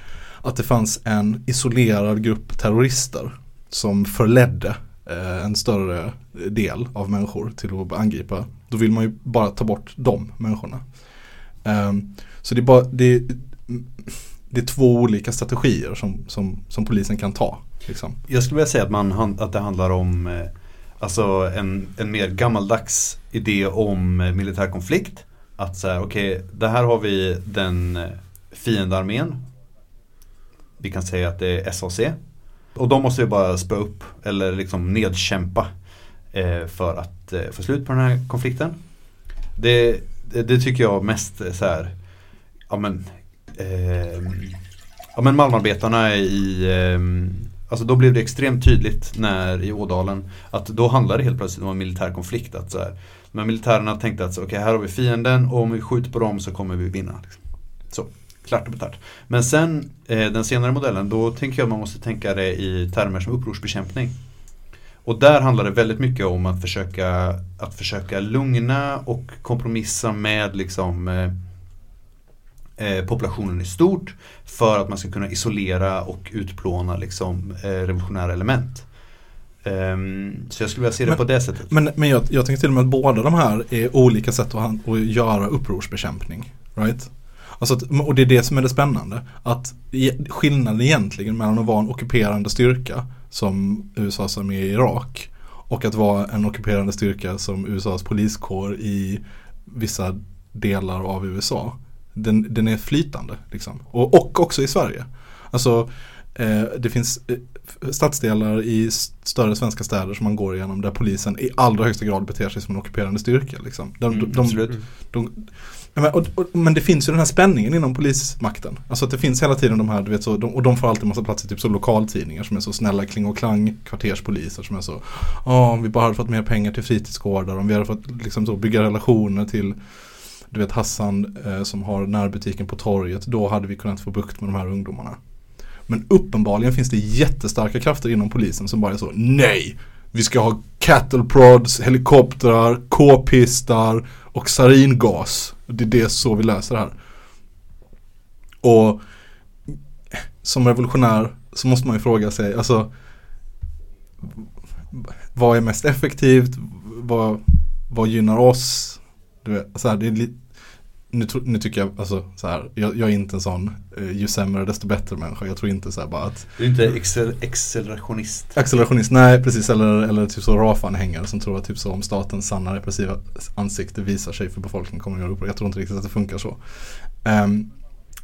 Att det fanns en isolerad grupp terrorister som förledde eh, en större del av människor till att angripa. Då vill man ju bara ta bort de människorna. Ehm, så det är, bara, det, det är två olika strategier som, som, som polisen kan ta. Liksom. Jag skulle vilja säga att, man, att det handlar om eh, alltså en, en mer gammaldags idé om eh, militär konflikt. Att så här, okej, okay, det här har vi den eh, fiendearmén. Vi kan säga att det är SAC. Och de måste vi bara spöa upp eller liksom nedkämpa eh, för att eh, få slut på den här konflikten. Det det, det tycker jag mest så här, ja men, eh, ja men Malmarbetarna i, eh, alltså då blev det extremt tydligt när i Ådalen att då handlade det helt plötsligt om en militär konflikt. Att så här, men militärerna tänkte att okej okay, här har vi fienden och om vi skjuter på dem så kommer vi vinna. Liksom. Så, klart och betalt. Men sen eh, den senare modellen, då tänker jag att man måste tänka det i termer som upprorsbekämpning. Och där handlar det väldigt mycket om att försöka, att försöka lugna och kompromissa med liksom, eh, eh, populationen i stort för att man ska kunna isolera och utplåna liksom, eh, revolutionära element. Um, så jag skulle vilja se det men, på det sättet. Men, men jag, jag tänker till och med att båda de här är olika sätt att, att göra upprorsbekämpning. Right? Alltså att, och det är det som är det spännande. Att skillnaden egentligen mellan att vara en ockuperande styrka som USAs armé i Irak och att vara en ockuperande styrka som USAs poliskår i vissa delar av USA. Den, den är flytande liksom. Och, och också i Sverige. Alltså eh, det finns eh, stadsdelar i större svenska städer som man går igenom där polisen i allra högsta grad beter sig som en ockuperande styrka. Liksom. De, mm, de, de, men, och, och, men det finns ju den här spänningen inom polismakten. Alltså att det finns hela tiden de här, du vet så, de, och de får alltid massa plats i typ så lokaltidningar som är så snälla kling och klang kvarterspoliser som är så, ja om vi bara hade fått mer pengar till fritidsgårdar, om vi hade fått liksom så bygga relationer till du vet Hassan eh, som har närbutiken på torget, då hade vi kunnat få bukt med de här ungdomarna. Men uppenbarligen finns det jättestarka krafter inom polisen som bara är så, nej! Vi ska ha cattle prods, helikoptrar, k-pistar och saringas. Det är det så vi läser här. Och som revolutionär så måste man ju fråga sig, alltså vad är mest effektivt? Vad, vad gynnar oss? Du vet, så här, det är nu, nu tycker jag, alltså så här, jag, jag är inte en sån eh, ju sämre desto bättre människa. Jag tror inte så här bara att Du är inte excel, accelerationist? Accelerationist, nej precis. Eller, eller typ så RAF-anhängare som tror att typ så om statens sanna repressiva ansikte visar sig för befolkningen kommer att göra uppror. Jag tror inte riktigt att det funkar så. Um,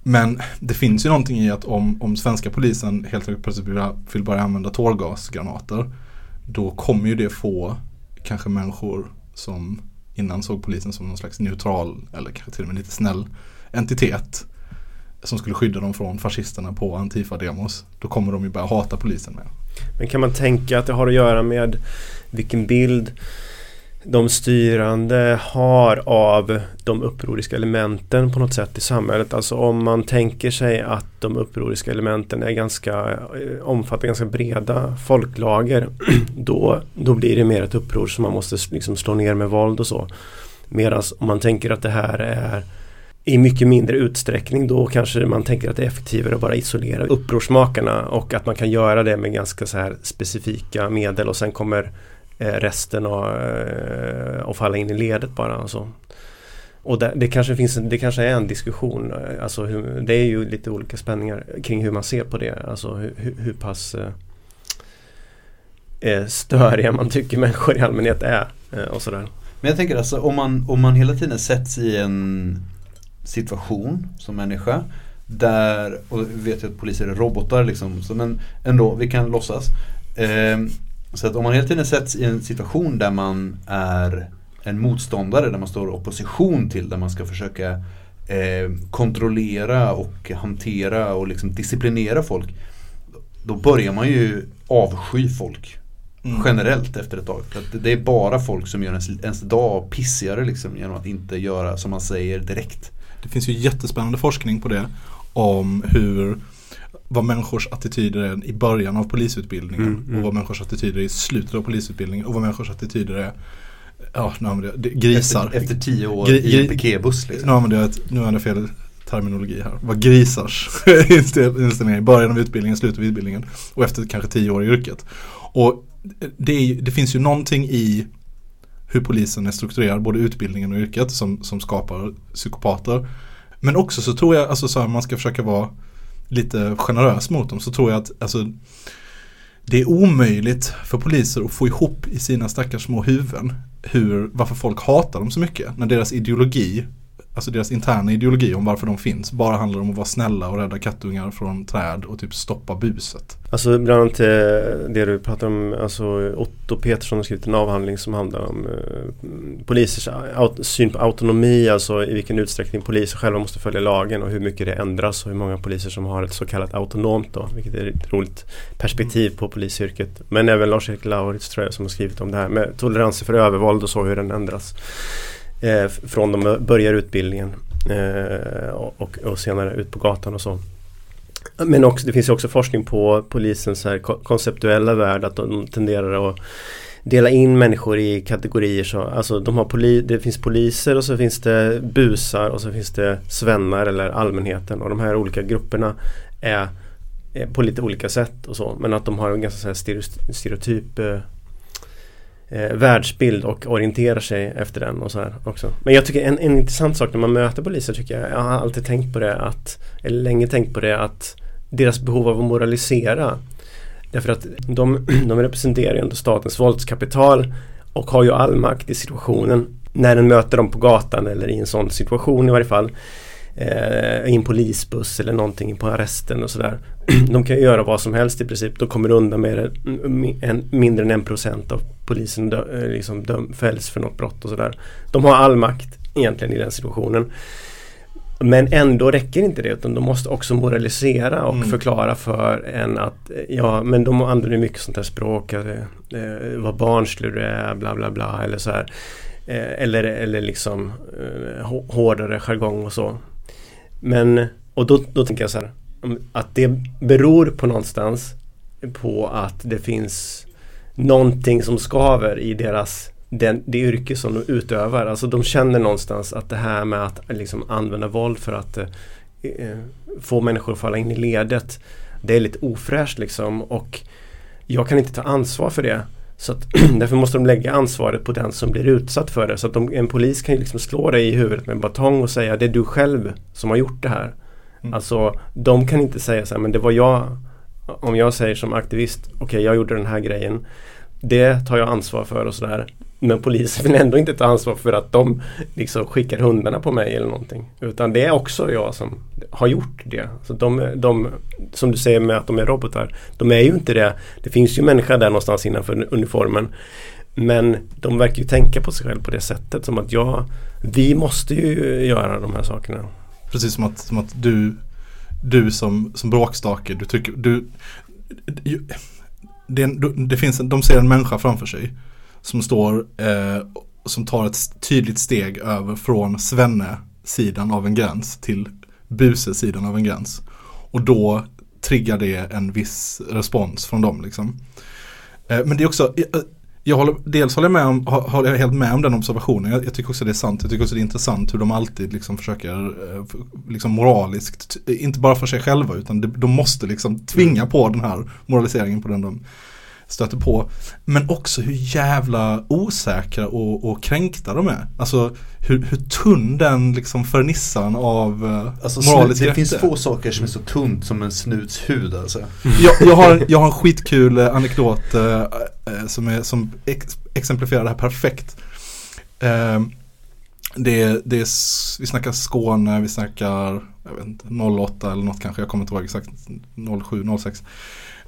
men det finns ju någonting i att om, om svenska polisen helt plötsligt vill börja använda tårgasgranater då kommer ju det få kanske människor som innan såg polisen som någon slags neutral eller kanske till och med lite snäll entitet som skulle skydda dem från fascisterna på Antifa-demos. Då kommer de ju börja hata polisen med. Men kan man tänka att det har att göra med vilken bild de styrande har av de upproriska elementen på något sätt i samhället. Alltså om man tänker sig att de upproriska elementen är ganska eh, omfattar ganska breda folklager då, då blir det mer ett uppror som man måste liksom slå ner med våld och så. Medan om man tänker att det här är i mycket mindre utsträckning då kanske man tänker att det är effektivare att bara isolera upprorsmakarna och att man kan göra det med ganska så här specifika medel och sen kommer Eh, resten av, eh, och att falla in i ledet bara. Alltså. Och det, det, kanske finns det kanske är en diskussion, eh, alltså hur, det är ju lite olika spänningar kring hur man ser på det, alltså hur, hur, pass eh, störiga man tycker människor i allmänhet är eh, och sådär. Men jag tänker alltså om man, om man hela tiden sätts i en situation som människa där, och vi vet ju att poliser är robotar liksom, så men ändå, vi kan låtsas. Eh, så att om man hela tiden sätts i en situation där man är en motståndare, där man står i opposition till, där man ska försöka eh, kontrollera och hantera och liksom disciplinera folk. Då börjar man ju avsky folk. Mm. Generellt efter ett tag. För att det är bara folk som gör ens, ens dag pissigare liksom, genom att inte göra som man säger direkt. Det finns ju jättespännande forskning på det om hur vad människors attityder är i början av polisutbildningen Mm, mm. och vad människors attityder är i slutet av polisutbildningen och vad människors attider är Ja, nu använder jag det, grisar. Efter, efter tio år Gri- i en piketbuss liksom. Nu använder jag, ett, nu använder jag fel terminologi här. Vad grisars inställ- inställning är i början av utbildningen, slutet av utbildningen och efter kanske tio år i yrket. Och det, är, det finns ju någonting i hur polisen är strukturerad, både utbildningen och yrket som, som skapar psykopater. Men också så tror jag, alltså så här, man ska försöka vara lite generös mot dem, så tror jag att alltså, det är omöjligt för poliser att få ihop i sina stackars små huvuden hur, varför folk hatar dem så mycket. När deras ideologi, alltså deras interna ideologi om varför de finns, bara handlar om att vara snälla och rädda kattungar från träd och typ stoppa buset. Alltså bland annat eh, det du pratar om, alltså Otto Petersson har skrivit en avhandling som handlar om eh, polisers syn på autonomi, alltså i vilken utsträckning poliser själva måste följa lagen och hur mycket det ändras och hur många poliser som har ett så kallat autonomt då, vilket är ett roligt perspektiv på polisyrket. Men även Lars-Erik Lauritz tror jag som har skrivit om det här med toleranser för övervåld och så, hur den ändras. Eh, från de börjar utbildningen eh, och, och senare ut på gatan och så. Men också, det finns ju också forskning på polisens här konceptuella värld att de tenderar att dela in människor i kategorier. Så, alltså de har poli, det finns poliser och så finns det busar och så finns det svennar eller allmänheten och de här olika grupperna är, är på lite olika sätt och så. Men att de har en ganska så här stereotyp eh, eh, världsbild och orienterar sig efter den och så här också. Men jag tycker en, en intressant sak när man möter poliser tycker jag, jag har alltid tänkt på det att, eller länge tänkt på det att deras behov av att moralisera Därför att de, de representerar ju ändå statens våldskapital och har ju all makt i situationen när den möter dem på gatan eller i en sån situation i varje fall eh, en polisbuss eller någonting på arresten och sådär. De kan göra vad som helst i princip. De kommer undan med det, en, mindre än en procent av polisen dö, eh, liksom döm, fälls för något brott och sådär. De har all makt egentligen i den situationen. Men ändå räcker inte det utan de måste också moralisera och Mm. förklara för en att eh, ja men de använder mycket sånt här språk, att, eh, vad barnslig du är, bla bla bla eller så här. Eh, eller, eller liksom eh, hå- hårdare jargong och så. Men, och då, då tänker jag så här att det beror på någonstans på att det finns någonting som skaver i deras den, det yrke som de utövar. Alltså de känner någonstans att det här med att liksom använda våld för att eh, eh få människor att falla in i ledet det är lite ofräscht liksom och jag kan inte ta ansvar för det. Så att, därför måste de lägga ansvaret på den som blir utsatt för det. Så att de, en polis kan ju liksom slå dig i huvudet med en batong och säga det är du själv som har gjort det här. Mm. Alltså de kan inte säga så här men det var jag Om jag säger som aktivist Okej jag gjorde den här grejen Det tar jag ansvar för och sådär men polisen vill ändå inte ta ansvar för att de liksom skickar hundarna på mig eller någonting. Utan det är också jag som har gjort det. Så de, de Som du säger med att de är robotar De är ju inte det. Det finns ju människa där någonstans innanför uniformen. Men de verkar ju tänka på sig själv på det sättet som att jag Vi måste ju göra de här sakerna. Precis som att, som att du, du som, som bråkstake, du tycker, du, det, det finns de ser en människa framför sig som står, eh, som tar ett tydligt steg över från Svenne-sidan av en gräns till Buse-sidan av en gräns. Och då triggar det en viss respons från dem liksom. Eh, men det är också, jag, jag håller, dels håller jag, med om, håller jag helt med om den observationen. Jag, jag tycker också det är sant. Jag tycker också det är intressant hur de alltid liksom försöker eh, liksom moraliskt, inte bara för sig själva utan de, de måste liksom tvinga på den här moraliseringen på den de stöter på. Men också hur jävla osäkra och, och kränkta de är. Alltså hur, hur tunn den liksom fernissan av eh, Alltså, moralisk det rätt finns få saker som är så tunt som en snuts hud alltså. jag, jag, har, jag har en skitkul eh, anekdot eh, eh, som, är, som ex, exemplifierar det här perfekt. Eh, det, det är, vi snackar Skåne, vi snackar jag vet inte, 08 eller något kanske, jag kommer inte ihåg exakt 07, 06.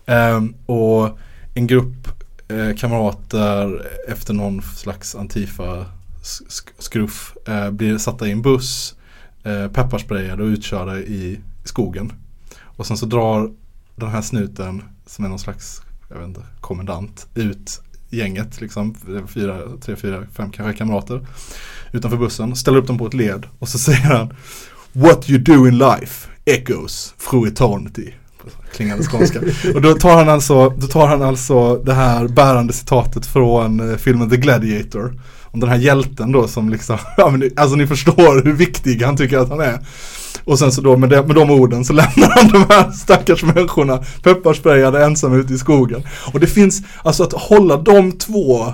Eh, och en grupp eh, kamrater efter någon slags antifa-skruff eh, blir satta i en buss, eh, pepparsprayade och utkörda i skogen. Och sen så drar den här snuten som är någon slags, jag vet inte, kommendant ut gänget liksom, eh, fyra, tre, fyra, fem kanske kamrater utanför bussen, ställer upp dem på ett led och så säger han What you do in life echoes through eternity klingande skånska. Och då tar han alltså, då tar han alltså det här bärande citatet från eh, filmen The Gladiator. Om den här hjälten då som liksom, ja men ni- alltså ni förstår hur viktig han tycker att han är. Och sen så då med, det, med de orden så lämnar han de här stackars människorna pepparsprayade ensamma ute i skogen. Och det finns, alltså att hålla de två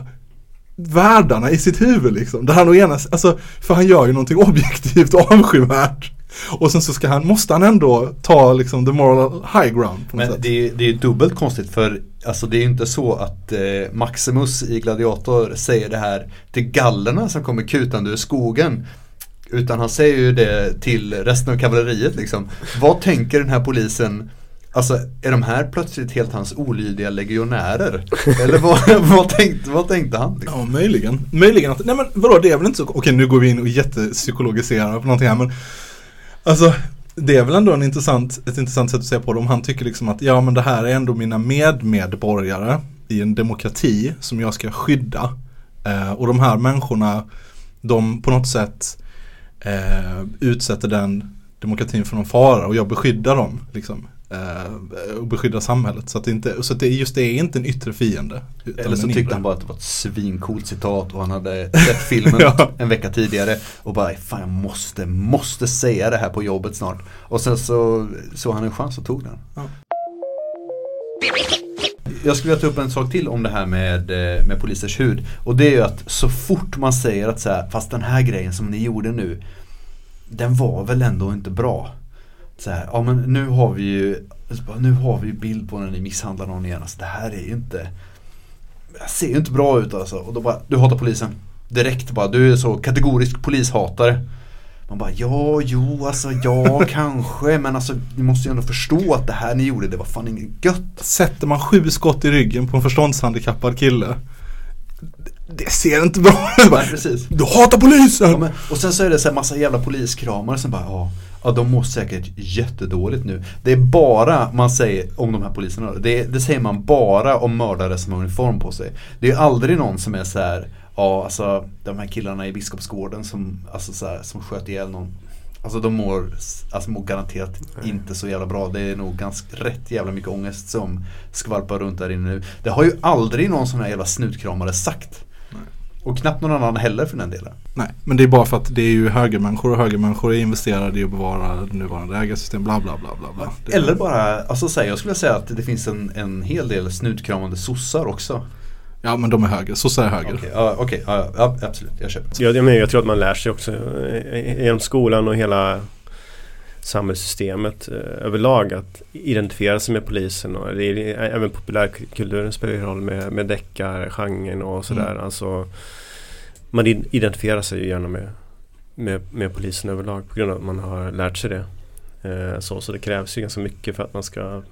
världarna i sitt huvud liksom. Där han å ena, alltså, för han gör ju någonting objektivt avskyvärt. Och sen så ska han, måste han ändå ta liksom the moral high ground Men sätt. det är, det är dubbelt konstigt för alltså det är ju inte så att eh, Maximus i Gladiator säger det här till gallerna som kommer kutande ur skogen. Utan han säger ju det till resten av kavalleriet liksom. Vad tänker den här polisen Alltså är de här plötsligt helt hans olydiga legionärer? Eller vad, vad, tänkte, vad tänkte han? Liksom? Ja, möjligen. Möjligen att, nej men vadå, det är väl inte så, okej nu går vi in och jättepsykologiserar på någonting här men Alltså, det är väl ändå en intressant, ett intressant sätt att se på det om han tycker liksom att ja men det här är ändå mina medmedborgare i en demokrati som jag ska skydda. Eh, och de här människorna, de på något sätt eh, utsätter den demokratin för någon fara och jag beskyddar dem. Liksom. Eh, och beskyddar samhället. Så att, det inte, så att det, just det är inte en yttre fiende. Eller så tyckte han bara att det var ett svincoolt citat och han hade sett filmen Ja. en vecka tidigare och bara fan jag måste, måste säga det här på jobbet snart. Och sen så såg han en chans och tog den. Ja. Jag skulle vilja ta upp en sak till om det här med, eh, med polisers hud. Och det är ju att så fort man säger att så här, fast den här grejen som ni gjorde nu Den var väl ändå inte bra. Så här, ja men nu har vi ju Nu har vi ju bild på när ni misshandlar någon igen. Alltså det här är ju inte Det ser ju inte bra ut alltså. Och då bara, du hatar polisen. Direkt bara, du är så kategorisk polishatare. Man bara, ja, jo, alltså ja, kanske. Men alltså, ni måste ju ändå förstå att det här ni gjorde, det var fan inget gött. Sätter man sju skott i ryggen på en förståndshandikappad kille Det ser inte bra ut. Du hatar polisen! Ja, men, och sen så är det så här massa jävla poliskramare som bara, ja, ja de mår säkert jättedåligt nu. Det är bara man säger om de här poliserna, det, det säger man bara om mördare som har uniform på sig. Det är aldrig någon som är så här, ja alltså de här killarna i Biskopsgården som, alltså, så här, som sköt ihjäl någon. Alltså de mår, alltså, mår garanterat inte så jävla bra. Det är nog ganska rätt jävla mycket ångest som skvalpar runt där inne nu. Det har ju aldrig någon sån här jävla snutkramare sagt. Och knappt någon annan heller för den delen. Nej, men det är bara för att det är ju högermänniskor och högermänniskor är investerade i att bevara det nuvarande ägarsystem, bla bla bla bla bla. Eller bara, alltså så här, jag skulle säga att det finns en, en hel del snutkramande sossar också. Ja men de är höger, sossar är höger. Okej, ja, okej, ja, ja, absolut, jag köper. Jag, jag, menar, jag tror att man lär sig också eh, genom skolan och hela samhällssystemet eh, överlag att identifiera sig med polisen och det är, även populärkulturen spelar ju roll med, med deckargenren och sådär. Mm. Alltså, man identifierar sig ju gärna med, med, med polisen överlag på grund av att man har lärt sig det. Eh, så, så det krävs ju ganska mycket för att man ska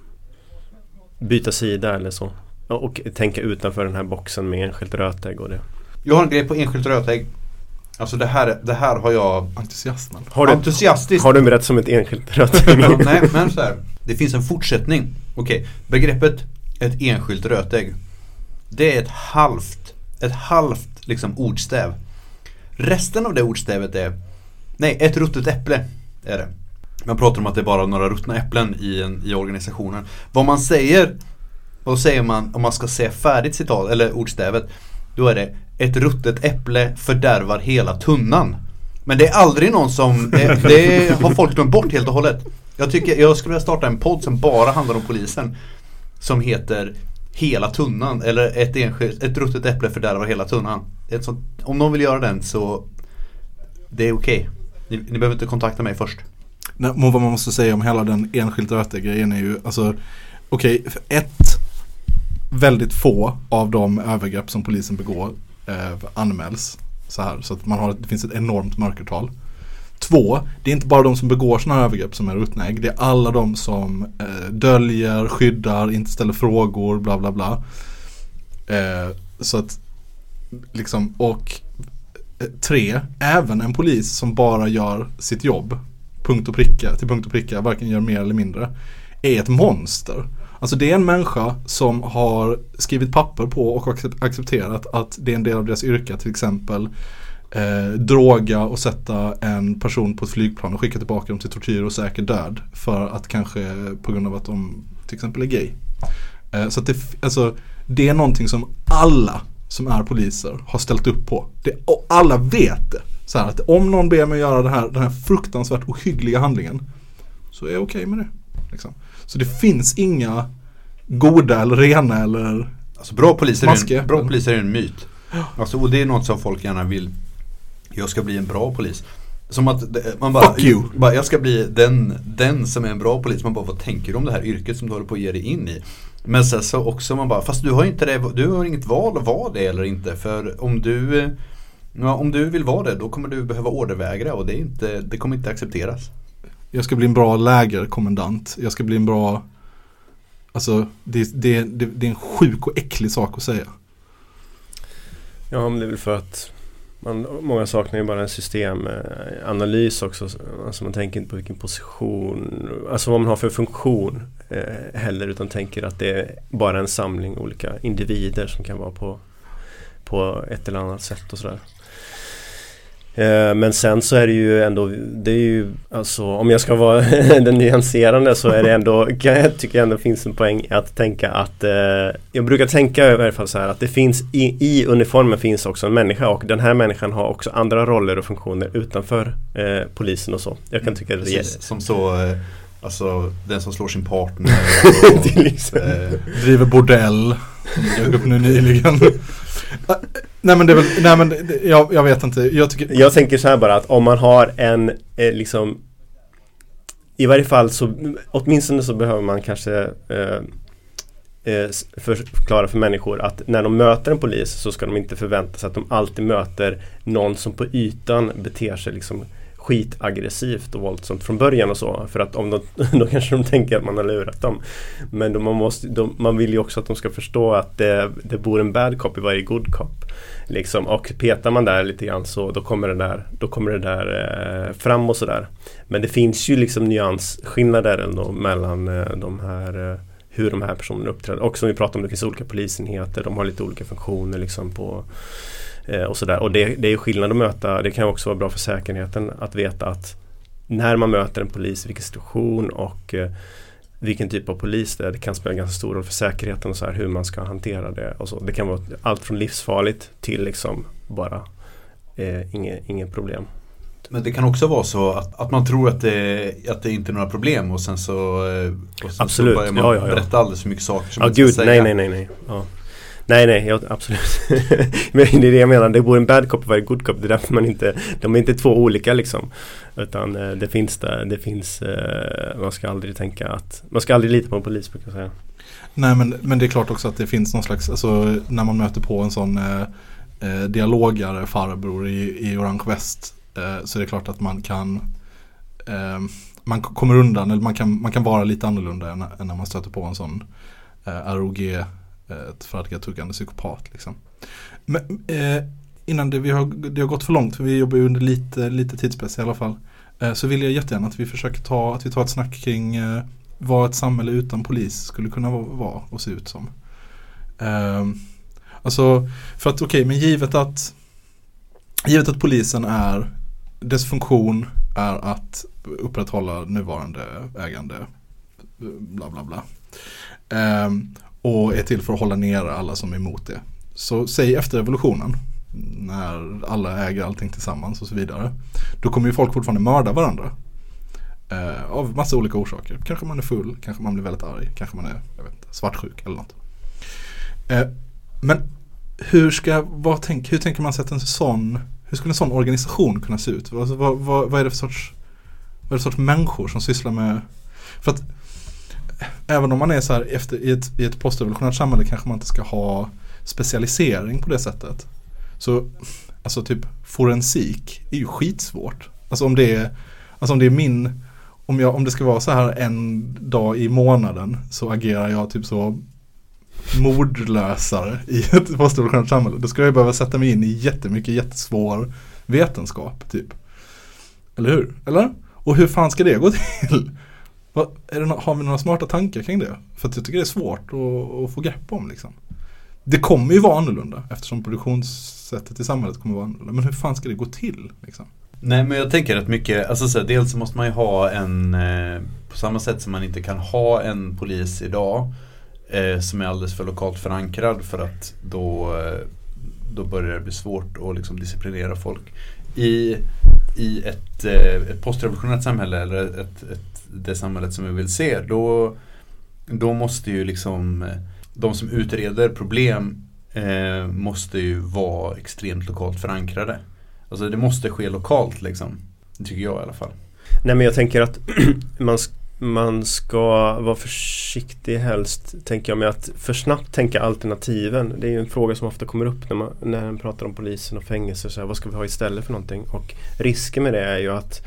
byta sida eller så. Och, och tänka utanför den här boxen med enskilt rötägg och det. Jag har en grej på enskilt rötägg. Alltså det här, det här har jag Entusiasmen. Har du, entusiastiskt har du berättat som ett enskilt rötägg? Nej, men så här. Det finns en fortsättning. Okej, begreppet ett enskilt rötägg. Det är ett halvt, ett halvt liksom ordstäv. Resten av det ordstävet är, nej, ett ruttet äpple är det. Man pratar om att det är bara några ruttna äpplen i, en, i organisationen. Vad man säger, vad säger man om man ska säga färdigt citat, eller ordstävet, då är det ett ruttet äpple fördärvar hela tunnan. Men det är aldrig någon som, det, det har folk glömt bort helt och hållet. Jag tycker, jag skulle vilja starta en podd som bara handlar om polisen. Som heter Hela tunnan eller ett, enskilt, ett ruttet äpple fördärvar hela tunnan. Ett sånt, om någon vill göra den så Det är okej. Ni, ni behöver inte kontakta mig först. Nej, men vad man måste säga om hela den enskilt röta grejen är ju alltså Okej, okay, ett Väldigt få av de övergrepp som polisen begår eh, anmäls så här så att man har, det finns ett enormt mörkertal. Två, det är inte bara de som begår sådana här övergrepp som är ruttna ägg. Det är alla de som eh, döljer, skyddar, inte ställer frågor, bla bla bla. Eh, så att liksom, och eh, tre, även en polis som bara gör sitt jobb, punkt och pricka, till punkt och pricka, varken gör mer eller mindre, är ett monster. Alltså det är en människa som har skrivit papper på och accepterat att det är en del av deras yrke, till exempel eh, droga och sätta en person på ett flygplan och skicka tillbaka dem till tortyr och säker död. För att kanske på grund av att de till exempel är gay. Eh, så att det, alltså, det är någonting som alla som är poliser har ställt upp på. Det, och alla vet det. Så här att om någon ber mig göra det här, den här fruktansvärt ohyggliga handlingen så är jag okej med det. Liksom. Så det finns inga goda eller rena eller Alltså bra poliser, är Maske. en, bra poliser är en myt. Alltså, och det är något som folk gärna vill. Jag ska bli en bra polis. Som att man bara, Fuck you. bara jag ska bli den, den som är en bra polis. Man bara, vad tänker du om det här yrket som du håller på att ge dig in i? Men sen så också man bara, fast du har inte det, du har inget val att vara det eller inte. För om du, ja, om du vill vara det, då kommer du behöva ordervägra och det, är inte, det kommer inte accepteras. Jag ska bli en bra lägerkommendant. Jag ska bli en bra Alltså det, det, det, det är en sjuk och äcklig sak att säga. Ja, men det är väl för att man, många saknar ju bara en systemanalys också. Alltså man tänker inte på vilken position, alltså vad man har för funktion eh, heller utan tänker att det är bara en samling olika individer som kan vara på, på ett eller annat sätt och sådär. Eh, Men sen så är det ju ändå, det är ju alltså om jag ska vara den nyanserande så är det ändå, kan jag tycker ändå finns en poäng att tänka att eh, Jag brukar tänka i alla fall så här att det finns i, i uniformen finns också en människa och den här människan har också andra roller och funktioner utanför eh, polisen och så. Jag kan tycka det är som så, eh, alltså den som slår sin partner. och, exempel. eh, Driver bordell. Jag upp nu nyligen. Ah, nej men det är väl, nej men det- jag, jag vet inte. Jag tycker, Jag tänker så här bara att om man har en eh, liksom I varje fall så åtminstone så behöver man kanske eh, eh förklara för människor att när de möter en polis så ska de inte förvänta sig att de alltid möter någon som på ytan beter sig liksom skitaggressivt och våldsamt från början och så. För att om de, då kanske de tänker att man har lurat dem. Men då man, måste, då, man vill ju också att de ska förstå att det, det bor en bad cop i varje good cop. Liksom. Och petar man där lite grann så då kommer det där, då kommer det där eh, fram och sådär. Men det finns ju liksom nyansskillnader ändå mellan eh, de här eh, hur de här personerna uppträder. Och som vi pratade om, det finns olika polisenheter, de har lite olika funktioner liksom på och sådär. Och det, det är skillnad att möta, det kan också vara bra för säkerheten att veta att när man möter en polis, vilken situation och eh, vilken typ av polis det är. Det kan spela ganska stor roll för säkerheten och så här, hur man ska hantera det. Och så. Det kan vara allt från livsfarligt till liksom bara eh, inget, inget problem. Men det kan också vara så att, att man tror att det, att det inte är några problem och sen så, eh, och sen Absolut. så börjar man Ja, ja, ja. berätta alldeles för mycket saker som Ja man inte gud, ska nej säga. nej nej nej. Ja. Nej nej, jag, absolut. Men det är det jag menar, det bor en bad cop och en good cop. Det är därför man inte, de är inte två olika liksom. Utan eh, det finns där, det finns, eh, man ska aldrig tänka att, man ska aldrig lita på en polis brukar jag säga. Nej men, men det är klart också att det finns någon slags, alltså när man möter på en sån eh, eh dialogare farbror i, i orange väst eh, så är det klart att man kan eh, man kommer undan eller man kan, man kan vara lite annorlunda än, än när man stöter på en sån eh, ROG ett fradgatuggande psykopat liksom. Men, eh, innan det, vi har, det har gått för långt för vi jobbar ju under lite, lite tidspress i alla fall. Eh, så vill jag jättegärna att vi försöker ta, att vi tar ett snack kring eh, vad ett samhälle utan polis skulle kunna vara och se ut som. Eh, alltså, för att okej, men givet att Givet att polisen är Dess funktion är att upprätthålla nuvarande ägande Bla bla bla Ehm, och är till för att hålla ner alla som är emot det Så säg efter revolutionen När alla äger allting tillsammans och så vidare Då kommer ju folk fortfarande mörda varandra Eh, av massa olika orsaker. Kanske man är full, kanske man blir väldigt arg, kanske man är jag vet inte, svartsjuk eller något. Eh, men hur, ska, vad tänk, hur tänker man sig att en sån, hur skulle en sån organisation kunna se ut? Alltså, vad, vad, vad är det för sorts, vad är det för sorts människor som sysslar med, för att även om man är så här efter, i, ett, i ett postrevolutionärt samhälle kanske man inte ska ha specialisering på det sättet. Så alltså typ forensik är ju skitsvårt. Alltså om det är, alltså om det är min om, jag, om det ska vara så här en dag i månaden så agerar jag typ så mordlösare i ett postrevolutionärt samhälle. Då ska jag behöva sätta mig in i jättemycket jättesvår vetenskap typ. Eller hur? Eller? Och hur fan ska det gå till? Är det, har vi några smarta tankar kring det? För att jag tycker det är svårt att, att få grepp om liksom. Det kommer ju vara annorlunda eftersom produktionssättet i samhället kommer vara annorlunda. Men hur fan ska det gå till? Liksom? Nej men jag tänker att mycket, alltså så här, dels så måste man ju ha en, eh, på samma sätt som man inte kan ha en polis idag eh, som är alldeles för lokalt förankrad för att då, eh, då börjar det bli svårt att liksom disciplinera folk. I, i ett, eh, ett postrevolutionärt samhälle eller ett, ett, det samhället som vi vill se då, då måste ju liksom eh, de som utreder problem eh, måste ju vara extremt lokalt förankrade. Alltså det måste ske lokalt liksom. Det tycker jag i alla fall. Nej men jag tänker att man, man ska vara försiktig helst tänker jag med att för snabbt tänka alternativen. Det är ju en fråga som ofta kommer upp när man, när man pratar om polisen och fängelser. Så här, vad ska vi ha istället för någonting? Och risken med det är ju att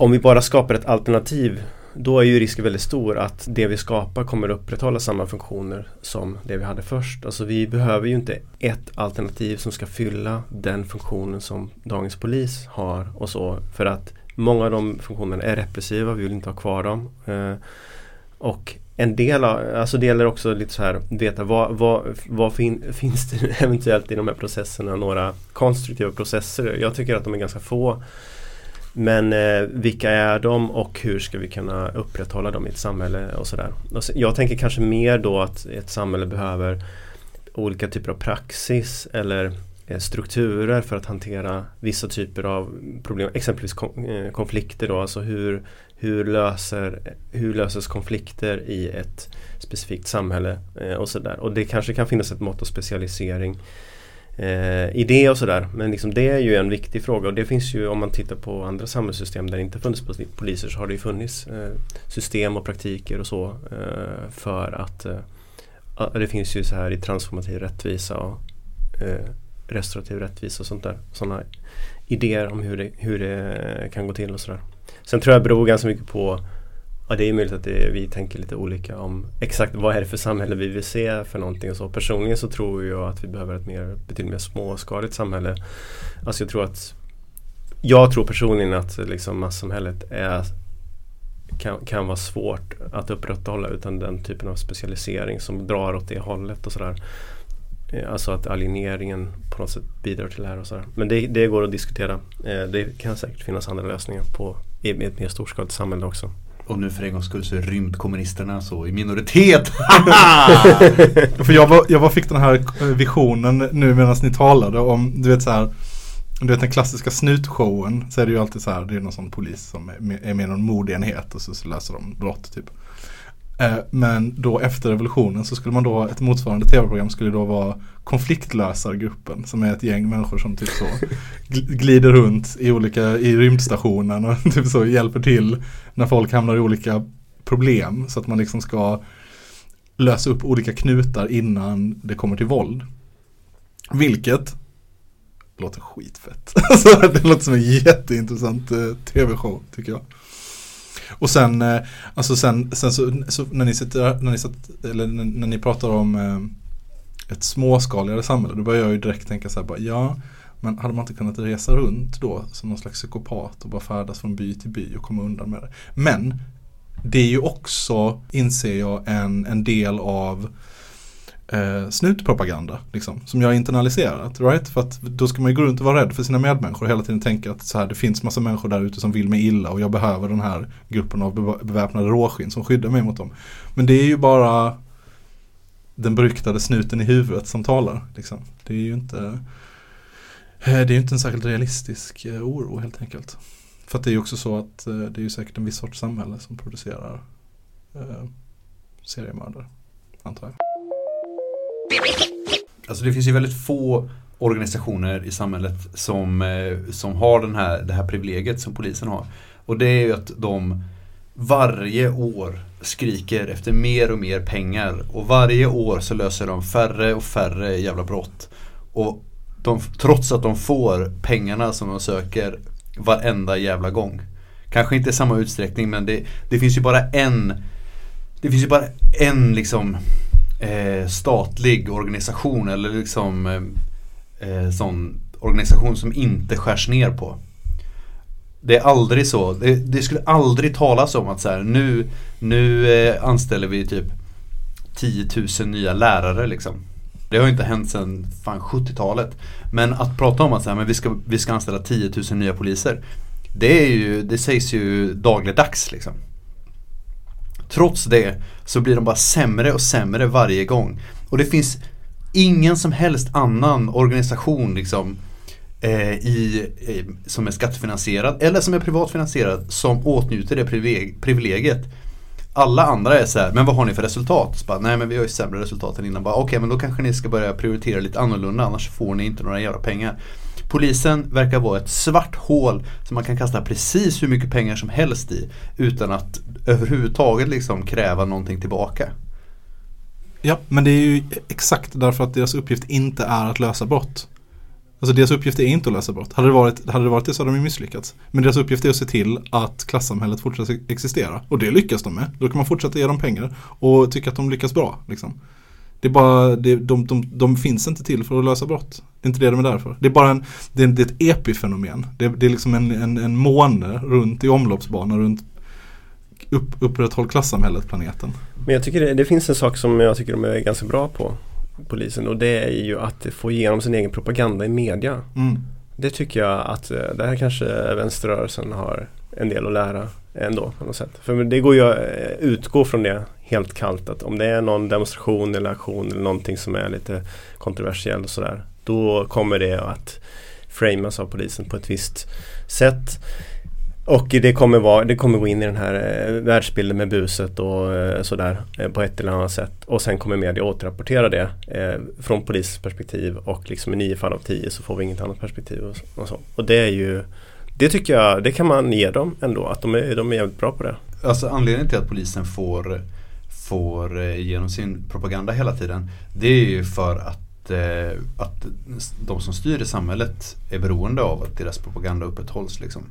om vi bara skapar ett alternativ då är ju risken väldigt stor att det vi skapar kommer att upprätthålla samma funktioner som det vi hade först. Alltså vi behöver ju inte ett alternativ som ska fylla den funktionen som dagens polis har och så. För att många av de funktionerna är repressiva, vi vill inte ha kvar dem. Eh, och en del av, alltså det gäller också lite så här veta vad, vad, vad fin, finns det eventuellt i de här processerna några konstruktiva processer? Jag tycker att de är ganska få. Men eh, vilka är de och hur ska vi kunna upprätthålla dem i ett samhälle och sådär. Jag tänker kanske mer då att ett samhälle behöver olika typer av praxis eller eh, strukturer för att hantera vissa typer av problem. Exempelvis eh, konflikter då, alltså hur, hur, löser, hur löses konflikter i ett specifikt samhälle eh, och sådär. Och det kanske kan finnas ett mått av specialisering eh, idé och sådär. Men liksom det är ju en viktig fråga och det finns ju om man tittar på andra samhällssystem där det inte funnits poliser så har det ju funnits eh, system och praktiker och så eh, för att eh, det finns ju så här i transformativ rättvisa och eh, restaurativ rättvisa och sånt där. Sådana idéer om hur det, hur det kan gå till och sådär. Sen tror jag det beror ganska mycket på Ja det är möjligt att det, vi tänker lite olika om exakt vad är det för samhälle vi vill se för någonting och så. Personligen så tror jag att vi behöver ett mer, betydligt mer småskaligt samhälle. Alltså jag tror att Jag tror personligen att liksom massamhället är kan, kan vara svårt att upprätthålla utan den typen av specialisering som drar åt det hållet och sådär. Eh, alltså att alieneringen på något sätt bidrar till det här och sådär. Men det, det går att diskutera. Eh, det kan säkert finnas andra lösningar på i ett mer storskaligt samhälle också. Och nu för en gångs skull så är rymdkommunisterna så i minoritet. För jag, var, jag var fick den här eh, visionen nu medan ni talade om, du vet så här du vet den klassiska snutshowen så är det ju alltid så här, det är någon sån polis som är med, i någon mordenhet och så, så löser de brott typ. Eh, men då efter revolutionen så skulle man då, ett motsvarande tv-program skulle då vara konfliktlösargruppen som är ett gäng människor som typ så glider runt i olika, i rymdstationen och typ så hjälper till när folk hamnar i olika problem så att man liksom ska lösa upp olika knutar innan det kommer till våld. Vilket låter skitfett. Alltså, det låter som en jätteintressant eh, tv-show tycker jag. Och sen, eh, alltså sen, sen så, så när ni sitter, när ni, satt, eller när, när ni pratar om eh, ett småskaligare samhälle, då börjar jag ju direkt tänka så här bara, ja, men hade man inte kunnat resa runt då som någon slags psykopat och bara färdas från by till by och komma undan med det. Men det är ju också, inser jag, en, en del av eh, snutpropaganda. Liksom, som jag har internaliserat. Right? För att då ska man ju gå runt och vara rädd för sina medmänniskor och hela tiden tänka att så här, det finns massa människor där ute som vill mig illa och jag behöver den här gruppen av beväpnade råskinn som skyddar mig mot dem. Men det är ju bara den beryktade snuten i huvudet som talar. Liksom. Det är ju inte eh, det är ju inte en särskilt realistisk eh, oro helt enkelt. För att det är ju också så att eh, det är ju säkert en viss sorts samhälle som producerar eh, seriemördare, antar jag. Alltså det finns ju väldigt få organisationer i samhället som, eh, som har den här, det här privilegiet som polisen har. Och det är ju att de varje år skriker efter mer och mer pengar och varje år så löser de färre och färre jävla brott. Och de, trots att de får pengarna som de söker varenda jävla gång. Kanske inte i samma utsträckning men det, det finns ju bara en Det finns ju bara en liksom eh, statlig organisation eller liksom eh, eh, sån organisation som inte skärs ner på. Det är aldrig så. Det, det skulle aldrig talas om att så här, nu, nu eh, anställer vi typ 10 000 nya lärare liksom. Det har ju inte hänt sedan fan 70-talet. Men att prata om att så här, men vi, ska, vi ska anställa 10 000 nya poliser. Det, är ju, det sägs ju dagligdags liksom. Trots det så blir de bara sämre och sämre varje gång. Och det finns ingen som helst annan organisation liksom eh, i, eh, som är skattefinansierad eller som är privatfinansierad som åtnjuter det privilegiet. Alla andra är så här, men vad har ni för resultat? Så bara, Nej men vi har ju sämre resultat än innan. Okej Okej men då kanske ni ska börja prioritera lite annorlunda annars får ni inte några jävla pengar. Polisen verkar vara ett svart hål som man kan kasta precis hur mycket pengar som helst i utan att överhuvudtaget liksom kräva någonting tillbaka. Ja, men det är ju exakt därför att deras uppgift inte är att lösa brott. Alltså deras uppgift är inte att lösa brott. Hade det varit, hade det, varit det så hade de ju misslyckats. Men deras uppgift är att se till att klassamhället fortsätter existera. Och det lyckas de med. Då kan man fortsätta ge dem pengar och tycka att de lyckas bra. Liksom. Det är bara, det, de, de, de finns inte till för att lösa brott. Det är inte det de är där för. Det är bara en, det är, det är ett epifenomen. Det är, det är liksom en, en, en måne runt i omloppsbana runt upp, upprätthåll klassamhället planeten. Men jag tycker det, det finns en sak som jag tycker de är ganska bra på Polisen och det är ju att få igenom sin egen propaganda i media. Mm. Det tycker jag att eh, det här kanske vänsterrörelsen har en del att lära ändå på något sätt. För det går ju att eh, utgå från det helt kallt att om det är någon demonstration eller aktion eller någonting som är lite kontroversiell och sådär. Då kommer det att framas av polisen på ett visst sätt. Och det kommer, vara, det kommer gå in i den här eh, världsbilden med buset och eh, sådär eh, på ett eller annat sätt. Och sen kommer media återrapportera det eh, från polisens perspektiv och liksom i nio fall av tio så får vi inget annat perspektiv. Och, och, så. och det är ju Det tycker jag, det kan man ge dem ändå, att de är, de är jävligt bra på det. Alltså anledningen till att polisen får, får eh, genom sin propaganda hela tiden Det är ju för att, eh, att de som styr i samhället är beroende av att deras propaganda upprätthålls liksom.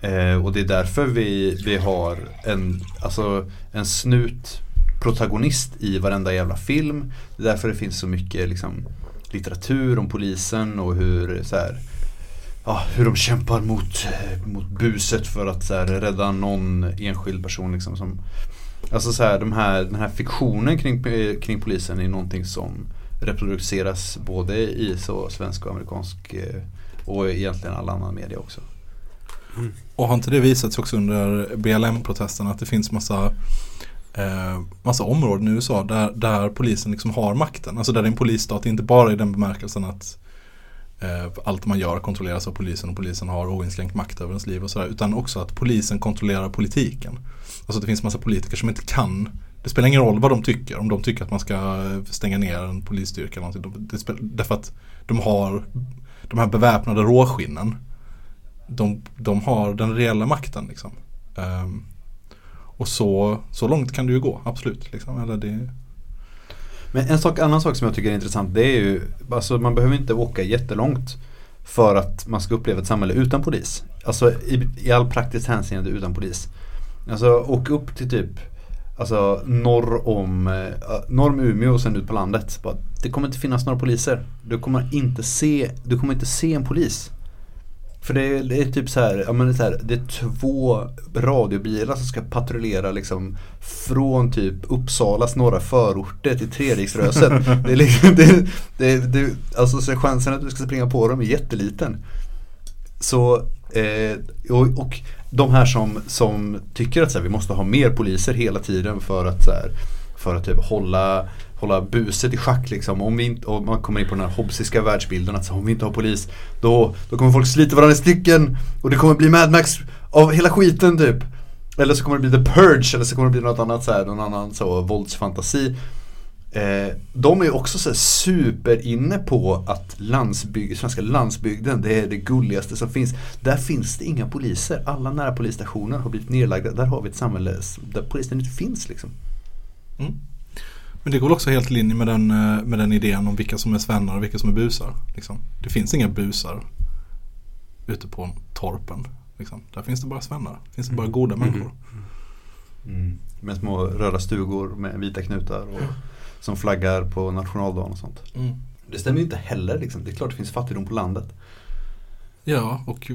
Eh, och det är därför vi, vi har en, alltså, en snut protagonist i varenda jävla film. Det är därför det finns så mycket liksom, litteratur om polisen och hur så här, ja, hur de kämpar mot, mot buset för att så här, rädda någon enskild person. Liksom, som, alltså så här, de här, den här fiktionen kring, eh, kring polisen är någonting som reproduceras både i så svensk och amerikansk eh, och egentligen alla andra media också. Och har inte det visats också under BLM-protesterna att det finns massa eh, massa områden i USA där, där polisen liksom har makten. Alltså där det är en polisstat, inte bara i den bemärkelsen att eh, allt man gör kontrolleras av polisen och polisen har oinskränkt makt över ens liv och sådär. Utan också att polisen kontrollerar politiken. Alltså det finns massa politiker som inte kan det spelar ingen roll vad de tycker, om de tycker att man ska eh, stänga ner en polisstyrka eller någonting. Det spelar, därför att de har de här beväpnade råskinnen de, de har den reella makten. Liksom. Um, och så, så långt kan det ju gå, absolut. Liksom. Eller det... Men en sak, annan sak som jag tycker är intressant det är ju, alltså man behöver inte åka jättelångt för att man ska uppleva ett samhälle utan polis. Alltså i, i all praktiskt hänseende utan polis. Alltså åk upp till typ Alltså norr om, eh, norr om Umeå och sen ut på landet. Bara, det kommer inte finnas några poliser. Du kommer inte se, du kommer inte se en polis. För det är, det är typ så här, ja men det är, så här, det är två radiobilar som ska patrullera liksom från typ Uppsalas norra förorter till Treriksröset. det är liksom, det, det, det, alltså så chansen att du ska springa på dem är jätteliten. Så, eh, och, och de här som, som tycker att så här, vi måste ha mer poliser hela tiden för att, så här, för att typ hålla hålla buset i schack liksom. Om vi inte, och man kommer in på den här hobbesiska världsbilden att så, om vi inte har polis då, då kommer folk slita varandra i stycken och det kommer bli Mad Max av hela skiten typ. Eller så kommer det bli The Purge eller så kommer det bli något annat så här, någon annan så våldsfantasi. Eh, de är också så här super inne på att landsbygd, svenska landsbygden det är det gulligaste som finns. Där finns det inga poliser. Alla nära polisstationer har blivit nedlagda. Där har vi ett samhälle där polisen inte finns liksom. Mm. Men det går också helt i linje med den, eh, med den idén om vilka som är svennar och vilka som är busar. Liksom. Det finns inga busar ute på torpen. Liksom. Där finns det bara svennar. Det finns det bara goda människor. Mm. Med små röda stugor med vita knutar och som flaggar på nationaldagen och sånt. Mm. Det stämmer ju inte heller liksom. Det är klart det finns fattigdom på landet. Ja, och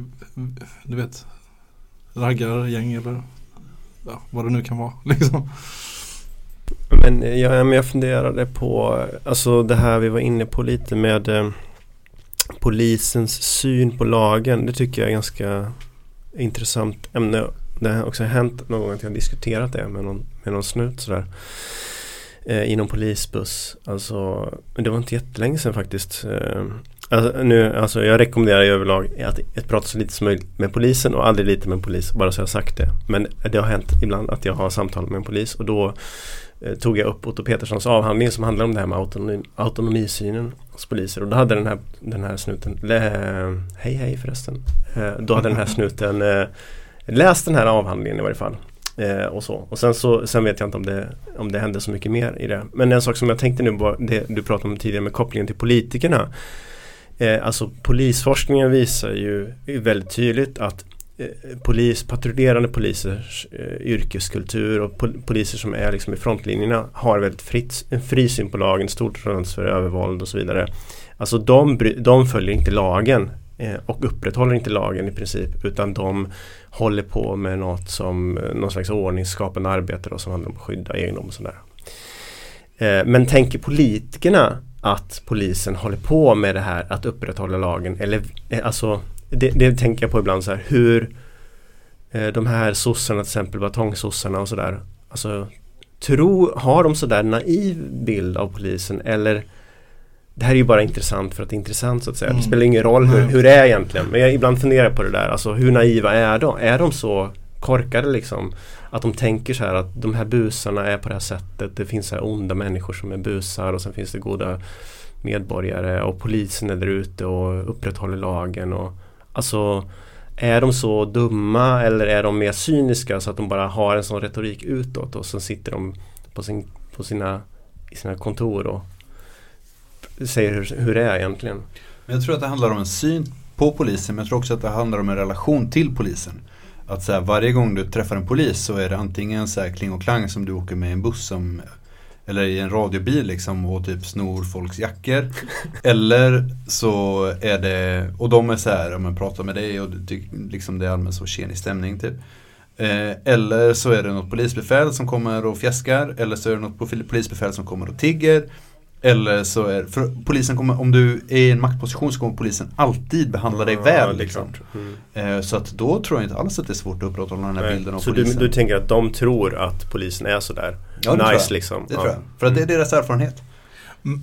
du vet raggargäng eller ja, vad det nu kan vara. Liksom. Men jag, men jag funderade på, alltså det här vi var inne på lite med eh, polisens syn på lagen. Det tycker jag är ganska intressant ämne. Det har också hänt någon gång att jag har diskuterat det med någon, med någon snut sådär. Eh, inom polisbuss. Alltså, det var inte jättelänge sedan faktiskt. Eh, alltså, nu, alltså jag rekommenderar i överlag att, att prata så lite som möjligt med polisen och aldrig lite med en polis, bara så jag har sagt det. Men det har hänt ibland att jag har samtal med en polis och då eh, tog jag upp Otto Peterssons avhandling som handlar om det här med autonomi, autonomisynen hos poliser. Och då hade den här, den här snuten, le, hej hej förresten, eh, då hade den här snuten eh, läst den här avhandlingen i varje fall. Eh, och så. Och sen, så, sen vet jag inte om det, om det hände så mycket mer i det. Men en sak som jag tänkte nu var det du pratade om tidigare med kopplingen till politikerna. Eh, alltså polisforskningen visar ju väldigt tydligt att eh, polis, patrullerande polisers eh, yrkeskultur och pol poliser som är liksom i frontlinjerna har väldigt fritt, en fri syn på lagen, stort tolerans för övervåld och så vidare. Alltså de, de följer inte lagen Eh, och upprätthåller inte lagen i princip utan de håller på med något som eh, någon slags ordningsskapande arbete då, som handlar om att skydda egendom och sådär. Eh, men tänker politikerna att polisen håller på med det här att upprätthålla lagen eller alltså det, det tänker jag på ibland så här hur de här sossarna till exempel batongsossarna och sådär alltså tro, har de sådär naiv bild av polisen eller det här är ju bara intressant för att det är intressant så att säga. Mm. Det spelar ingen roll hur, hur det är egentligen. Men jag ibland funderar på det där. Alltså hur naiva är de? Är de så korkade liksom? Att de tänker så här att de här busarna är på det här sättet. Det finns så här onda människor som är busar och sen finns det goda medborgare och polisen är där ute och upprätthåller lagen. Och, alltså är de så dumma eller är de mer cyniska så att de bara har en sån retorik utåt och sen sitter de på, sin, på sina, i sina kontor och säger hur, hur det är egentligen. Men jag tror att det handlar om en syn på polisen men jag tror också att det handlar om en relation till polisen. Att så här, varje gång du träffar en polis så är det antingen så här kling och klang som du åker med i en buss som eller i en radiobil liksom och typ snor folks jackor. eller så är det, och de är så här, om man pratar med dig och tycker liksom det är allmänt så tjenig stämning typ. Eh, eller så är det något polisbefäl som kommer och fjäskar. Eller så är det något polisbefäl som kommer och tigger. Eller så är för polisen kommer, om du är i en maktposition så kommer polisen alltid behandla dig Ja, väl. Liksom. Mm. Eh, så att då tror jag inte alls att det är svårt att upprätthålla den här Nej. bilden av Så du, polisen. du tänker att de tror att polisen är sådär Ja, det tror nice jag. liksom? det ja. tror jag. För att det är deras erfarenhet. Mm,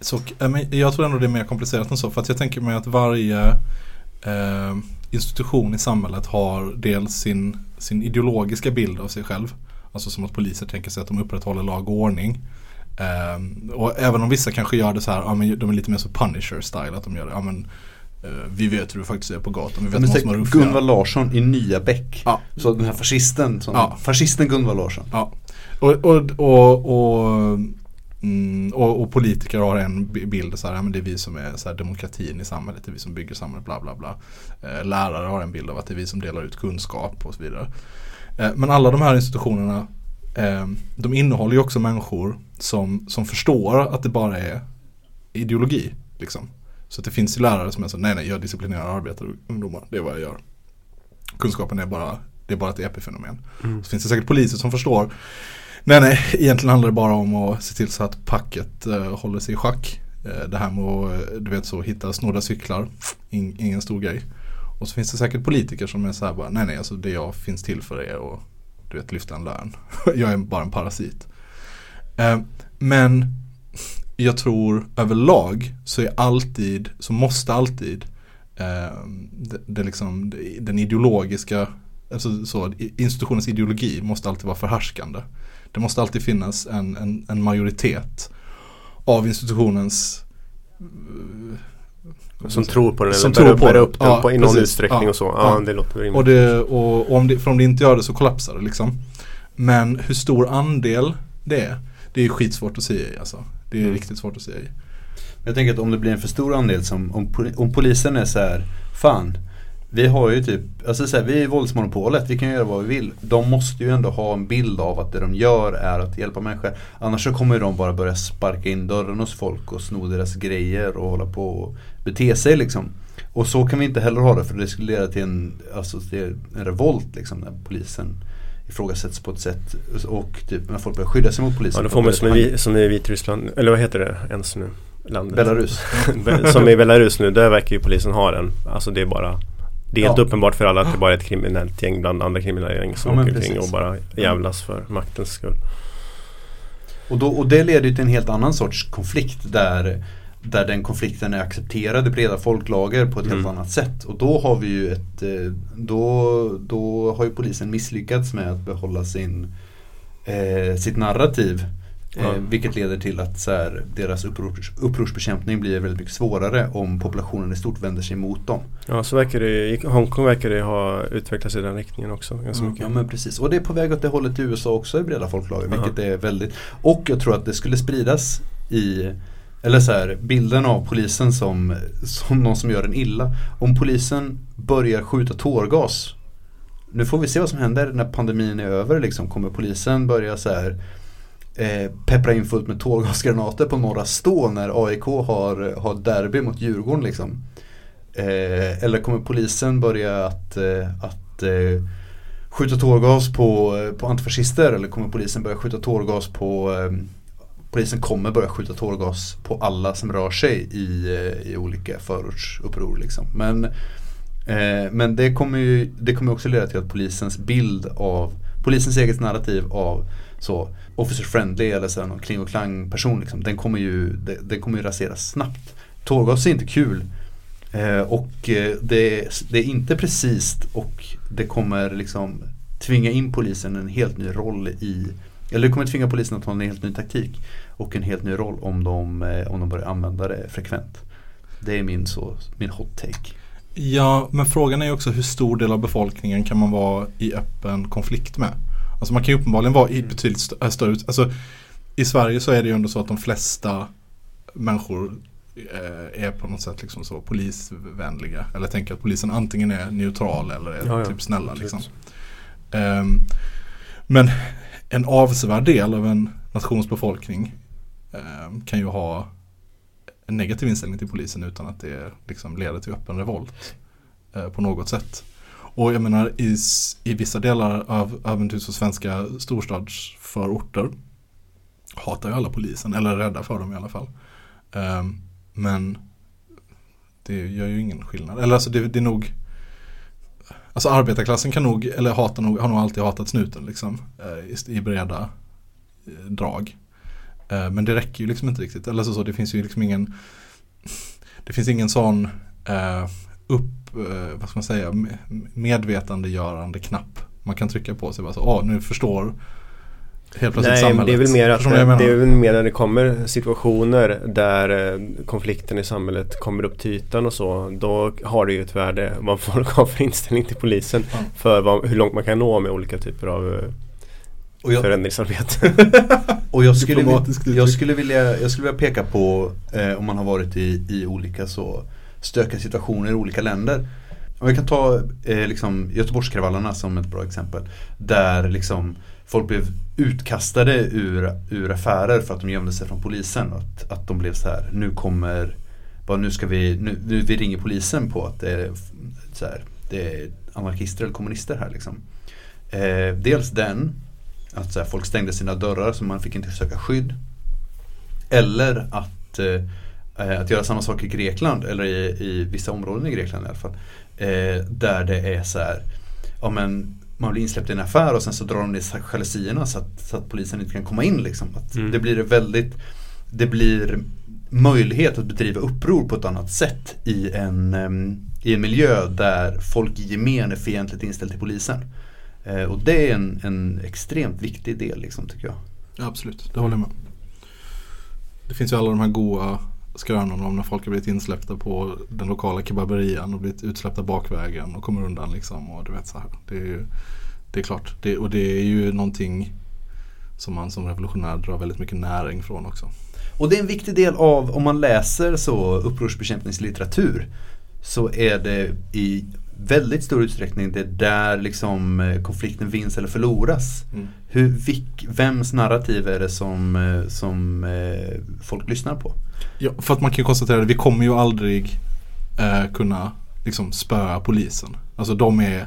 Så, men jag tror ändå det är mer komplicerat än så. För att jag tänker mig att varje eh, institution i samhället har dels sin, sin ideologiska bild av sig själv. Alltså som att poliser tänker sig att de upprätthåller lag och ordning. Eh, och även om vissa kanske gör det så här, ja, men de är lite mer så punisher style. Att de gör det, ja, men, eh, vi vet hur det faktiskt är på gatan. Vi vet Men som. Gunvar Larsson i Nya Bäck. Ja. Så den här fascisten, som, Ja. fascisten Gunvar Larsson. Ja. Och, och, och, och, mm, och, och politiker har en bi- bild så här, ja, men det är vi som är så här, demokratin i samhället, det är vi som bygger samhället, bla bla bla. Eh, lärare har en bild av att det är vi som delar ut kunskap och så vidare. Eh, men alla de här institutionerna, eh, de innehåller ju också människor som, som förstår att det bara är ideologi. Liksom. Så att det finns ju lärare som är så, nej nej jag disciplinerar arbetare och ungdomar, det är vad jag gör. Kunskapen är bara, det är bara ett epifenomen. Mm. Så finns det säkert poliser som förstår, nej nej egentligen handlar det bara om att se till så att packet eh, håller sig i schack. Eh, det här med att, eh, du vet så, hitta snodda cyklar, in, ingen stor grej. Och så finns det säkert politiker som är så här bara, nej nej alltså det jag finns till för är att du vet, lyfta en lön. jag är bara en parasit. Eh, men jag tror överlag så är alltid, så måste alltid eh, det, det liksom, det, den ideologiska, alltså så, institutionens ideologi måste alltid vara förhärskande. Det måste alltid finnas en, en, en majoritet av institutionens eh, som tror på den Som eller bär, på bär den. upp den Ja, på, i någon precis. utsträckning Ja, och så. Ja, ja. det låter rimligt. Och, det, och, och om, det, för om det inte gör det så kollapsar det liksom. Men hur stor andel det är, det är skitsvårt att säga i alltså. Det är Mm. riktigt svårt att säga i. Jag tänker att om det blir en för stor andel som om, om polisen är så här, fan vi har ju typ, alltså så här, vi är våldsmonopolet, vi kan göra vad vi vill. De måste ju ändå ha en bild av att det de gör är att hjälpa människor. Annars så kommer de bara börja sparka in dörren hos folk och sno deras grejer och hålla på och bete sig liksom. Och så kan vi inte heller ha det för det skulle leda till en, alltså, till en revolt liksom när polisen ifrågasätts på ett sätt och typ när folk börjar skydda sig mot polisen. Ja, då får man som i, som i Vitryssland, eller vad heter det ens nu? Landet. Belarus. som i Belarus nu, där verkar ju polisen ha den. Alltså det är bara Det är helt Ja. uppenbart för alla att det bara är ett kriminellt gäng bland andra kriminella gäng som Ja, åker omkring och bara jävlas för maktens skull. Och, då, och det leder till en helt annan sorts konflikt där, där den konflikten är accepterad i breda folklager på ett helt Mm. annat sätt. Och då har vi ju ett, eh, då, då har ju polisen misslyckats med att behålla sin, eh, sitt narrativ. Eh, vilket leder till att så här, deras upprors, upprorsbekämpning blir väldigt mycket svårare om populationen i stort vänder sig emot dem. Ja, så verkar det, i Hongkong verkar det ha utvecklats i den riktningen också ganska mycket. Ja men precis. Och det är på väg åt det hållet i USA också i breda folklager. Vilket är väldigt Och jag tror att det skulle spridas i Eller så här, bilden av polisen som, som någon som gör en illa. Om polisen börjar skjuta tårgas Nu får vi se vad som händer när pandemin är över liksom. Kommer polisen börja så här eh, peppra in fullt med tårgasgranater på Norra Stå när AIK har, har derby mot Djurgården liksom? Eh, eller kommer polisen börja att, eh, att eh, skjuta tårgas på, eh, på antifascister eller kommer polisen börja skjuta tårgas på eh, Polisen kommer börja skjuta tårgas på alla som rör sig i, eh, i olika förortsuppror liksom. Men, eh, men det kommer ju det kommer också leda till att polisens bild av Polisens eget narrativ av så officer friendly eller så någon kling och klang person liksom, den kommer ju den kommer ju raseras snabbt. Tårgas är inte kul Eh, och eh, det, det är inte precis och det kommer liksom tvinga in polisen en helt ny roll i eller det kommer tvinga polisen att ha en helt ny taktik och en helt ny roll om de, eh, om de börjar använda det frekvent. Det är min, så, min hot take. Ja, men frågan är också hur stor del av befolkningen kan man vara i öppen konflikt med? Alltså man kan ju uppenbarligen vara i betydligt st- äh, större, alltså i Sverige så är det ju ändå så att de flesta människor eh, är på något sätt liksom så polisvänliga. Eller tänker att polisen antingen är neutral eller är Ja, ja, typ snälla liksom. Ehm, men en avsevärd del av en nations befolkning ehm, kan ju ha en negativ inställning till polisen utan att det liksom leder till öppen revolt eh, på något sätt. Och jag menar i, i vissa delar av äventyrs och svenska storstadsförorter hatar ju alla polisen, eller är rädda för dem i alla fall. Um, men det gör ju ingen skillnad. Eller alltså det, det är nog Alltså arbetarklassen kan nog, eller hatar nog, har nog alltid hatat snuten liksom. Eh, i, I breda eh, drag. Eh, men det räcker ju liksom inte riktigt. Eller så, så det finns ju liksom ingen Det finns ingen sån eh, upp, eh, vad ska man säga, me- medvetandegörande knapp. Man kan trycka på sig bara så, åh nu förstår helt plötsligt Nej, samhället. det är väl mer att det, det är väl mer när det kommer situationer där eh, konflikten i samhället kommer upp till ytan och så. Då har det ju ett värde vad folk har för inställning till polisen. Ja. För vad, hur långt man kan nå med olika typer av eh, Och jag, förändringsarbete. och jag, skulle, jag, skulle vilja, jag skulle vilja peka på eh, om man har varit i, i olika så stökiga situationer i olika länder. Om vi kan ta eh, liksom Göteborgskravallerna som ett bra exempel. Där liksom folk blev utkastade ur, ur affärer för att de gömde sig från polisen. Att, att de blev så här, nu kommer bara nu ska vi, nu, nu vi ringer polisen på att det är, så här, det är anarkister eller kommunister här liksom. Eh, dels den, att så här, folk stängde sina dörrar så man fick inte söka skydd. Eller att, eh, att göra samma sak i Grekland, eller i, i vissa områden i Grekland i alla fall. Eh, där det är så här, ja men man blir insläppt i en affär och sen så drar de ner jalusierna så att, så att polisen inte kan komma in liksom. Att Mm. Det blir väldigt, det blir möjlighet att bedriva uppror på ett annat sätt i en, em, i en miljö där folk i gemen är fientligt inställd till polisen. Eh, och det är en, en extremt viktig del liksom tycker jag. Ja, absolut, det håller jag med. Det finns ju alla de här goa skrönorna om när folk har blivit insläppta på den lokala kebaberian och blivit utsläppta bakvägen och kommer undan liksom. Och du vet så här. Det är ju det är klart. Det, och det är ju någonting som man som revolutionär drar väldigt mycket näring från också. Och det är en viktig del av, om man läser så upprorsbekämpningslitteratur så är det i väldigt stor utsträckning det är där liksom eh, konflikten vinns eller förloras. Mm. Hur, vilk, vems narrativ är det som, eh, som eh, folk lyssnar på? Ja, för att man kan konstatera att vi kommer ju aldrig eh, kunna liksom spöa polisen. Alltså de är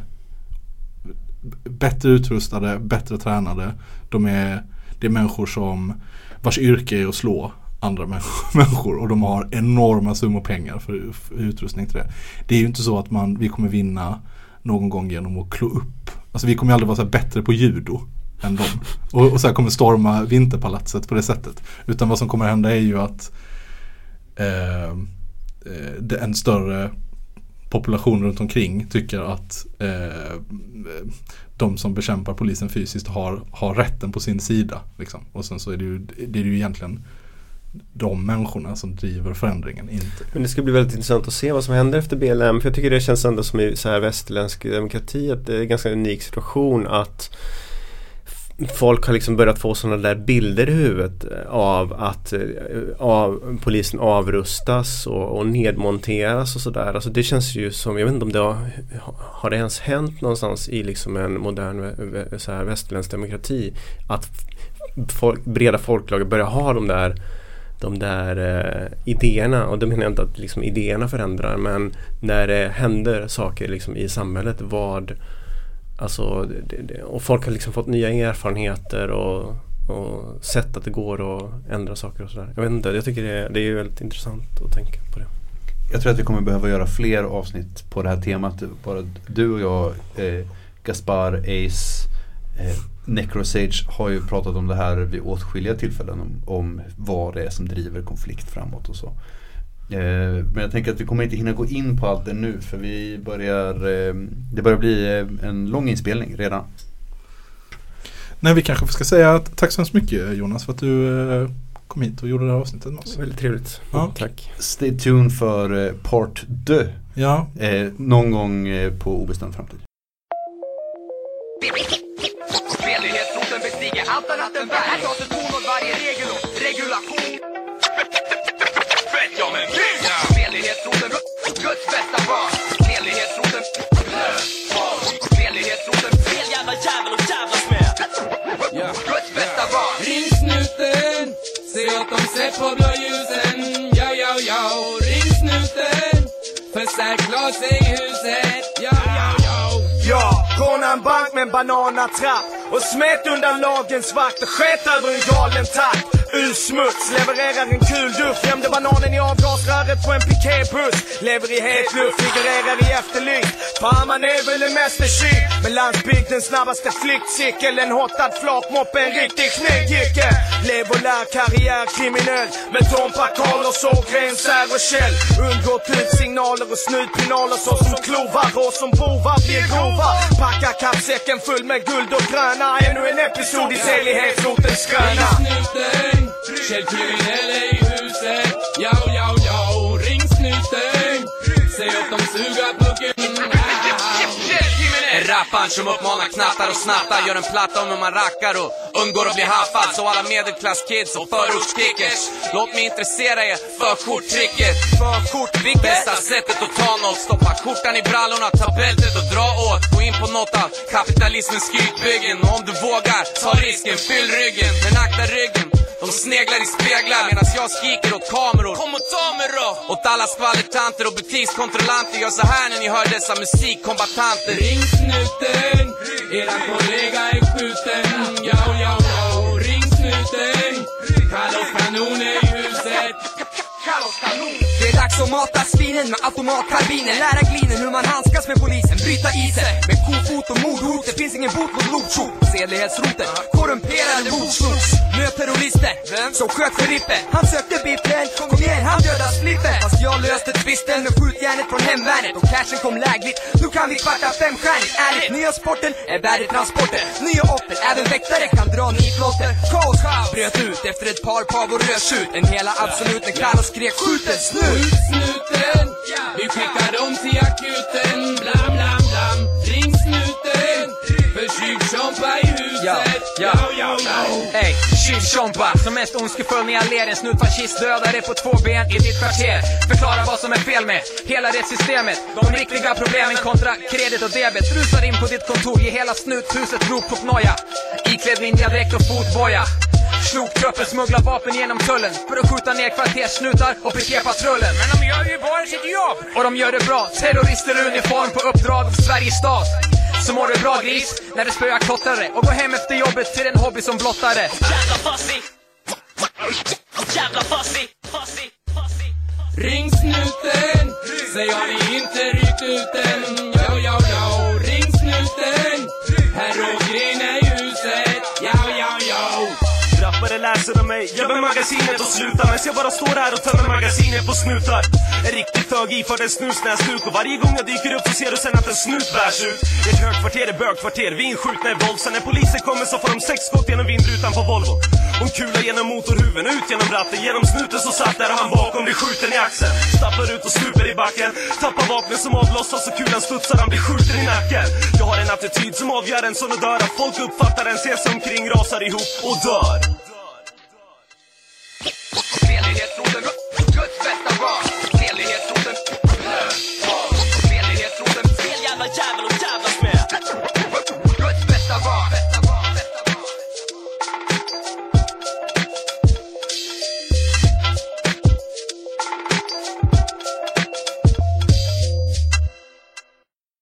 bättre utrustade, bättre tränade. De är, det är människor som vars yrke är att slå andra människor, och de har enorma summor pengar för, för utrustning till det. Det är ju inte så att man, vi kommer vinna någon gång genom att klå upp. Alltså vi kommer aldrig vara så här bättre på judo än dem. Och, och så här kommer storma Vinterpalatset på det sättet. Utan vad som kommer hända är ju att eh, eh en större population runt omkring tycker att eh, de som bekämpar polisen fysiskt har, har rätten på sin sida. Liksom. Och sen så är det, ju, det är ju egentligen de människorna som driver förändringen, inte. Men det ska bli väldigt intressant att se vad som händer efter BLM. För jag tycker det känns ändå som i så här västerländsk demokrati att det är en ganska unik situation att folk har liksom börjat få sådana där bilder i huvudet eh, av att eh, av, polisen avrustas och, och nedmonteras och sådär. Alltså det känns ju som, jag vet inte om det har, har det ens hänt någonstans i liksom en modern eh, så här västerländsk demokrati att folk, breda folklager börjar ha de där de där eh, idéerna och då menar jag inte att liksom, idéerna förändrar men när det händer saker liksom, i samhället vad Alltså det, det, och folk har liksom fått nya erfarenheter och, och sett att det går att ändra saker och sådär. Jag vet inte, jag tycker det, är- det är väldigt intressant att tänka på det. Jag tror att vi kommer behöva göra fler avsnitt på det här temat. Bara du och jag, eh, Gaspar, Ace, eh, Necrosage har ju pratat om det här vid åtskilliga tillfällen. Om, om vad det är som driver konflikt framåt och så. Eh, men jag tänker att vi kommer inte hinna gå in på allt det nu för vi börjar, eh, det börjar bli eh, en lång inspelning redan. Nej, vi kanske ska säga att tack så hemskt mycket Jonas för att du kom hit och gjorde det här avsnittet med oss. Väldigt trevligt. Ja. Tack. Stay tuned för part 2 Ja, eh, någon gång på obestämd framtid. Redlighetsroten bestiger allt annat än värld. Här tas ett ton åt varje regel och regulation. Fett ja men Redlighetsroten, Guds bästa barn. Redlighetsroten, Redlighetsroten, fel jävla jävel att jävlas med. Guds bästa barn. Ring snuten, se att de ser på blå ljusen. Ja, ja, ja, ring snuten Förstärk glas i huset råna en bank med en bananatrapp och smet undan lagens vakt och sket över en galen takt. Ur smuts, levererar en kul duft, gömde bananen i avgasröret på en pikébuss. Lever i het luft, figurerar i efterlyst. man är väl en mästerkyl, Med landsbygdens snabbaste flyktcykel. En hottad flakmoppe, en riktig snygg. Lev och lär, karriär kriminell. Med Tompa, Karl och Sågren, Sär och Kjell. Undgår signaler och snutpinaler så som klovar och som bovar blir grova. Packa kappsäcken full med guld och gröna. Ännu en episod i selighetsrotens skröna. skröna. snuten, källkriminell är i huset Ja, En rapparen som uppmanar knattar och snattar Gör en platta om hur man rackar och undgår att bli haffad. Så alla medelklasskids och förortskickers Låt mig intressera er för skjorttricket Förskjort, bästa sättet att ta något Stoppa skjortan i brallorna, ta bältet och dra åt. Gå in på något av kapitalismens skrytbyggen Och om du vågar, ta risken, fyll ryggen Men akta ryggen. De sneglar i speglar medan jag skriker åt kameror. Kom och ta mig då! Åt alla skvallertanter och butikskontrollanter. Gör så här när ni hör dessa musikkombatanter. Ring snuten, eran kollega är skjuten. Yo, yo, yo, Det är dags att mata svinen med automatkarbiner Lära glinen hur man handskas med polisen. Bryta isen med kofot och mordhot. Det finns ingen bot mot blodtjot Sedlighetsroten, korrumperade boksnots Möt terrorister som sköt för Rippe. Han sökte biffen, kom igen han dödade Slippe Fast jag löste tvisten med skjutjärnet från hemvärnet. Och cashen kom lägligt, nu kan vi kvarta femstjärnigt Ärligt, nya sporten är värdetransporter Nya offer, även väktare kan dra nitlotter Kaos bröt ut efter ett par pavor rödtjut En hela absolut när Carlos skrek skjut en snut snuten, vi skickar dem till akuten. Blam, blam, blam, ring snuten. För tjuvtjompa i huset. Ja, Yo, yo, yo. Ey, tjuvtjompa. Som mest ondskefull när jag ler En snutfascist dödare på två ben i ditt kvarter. Förklara vad som är fel med hela rättssystemet De riktiga problemen kontra kredit och debet. Rusar in på ditt kontor, ge hela snuthuset blodproppnoja Iklädd ninjadräkt och fotboja Truppen, smugglar vapen genom tullen För att skjuta ner kvarterssnutar och piketpatrullen Men de gör ju bara sitt jobb! Och de gör det bra Terrorister i uniform på uppdrag av Sveriges stat så mår du bra gris när du spöar klottrare och går hem efter jobbet till en hobby som blottare Jävla fussy! Jävla fussy! Fussy! Fussy! Ring snuten, säg har ni inte ryckt ut den läser om mig, gömmer magasinet och slutar Men jag bara står här och tömmer magasinet på snutar En riktig thug iförd en snusnäsduk Och varje gång jag dyker upp så ser du sen att en snut bärs ut. I ett högkvarter är bögkvarter, vi inskjutna i våld Sen när polisen kommer så får de sex skott genom vindrutan på Volvo. Hon kular genom motorhuven, ut genom ratten. Genom snuten så satt där och han bakom blir skjuten i axeln. Stapplar ut och stuper i backen. Tappar vapnet som avlossas och kulan studsar, han blir skjuten i nacken. Jag har en attityd som avgör en sån och dör. Att folk uppfattar en, ser sig omkring, rasar ihop och dör. Good Norden runt. Guds.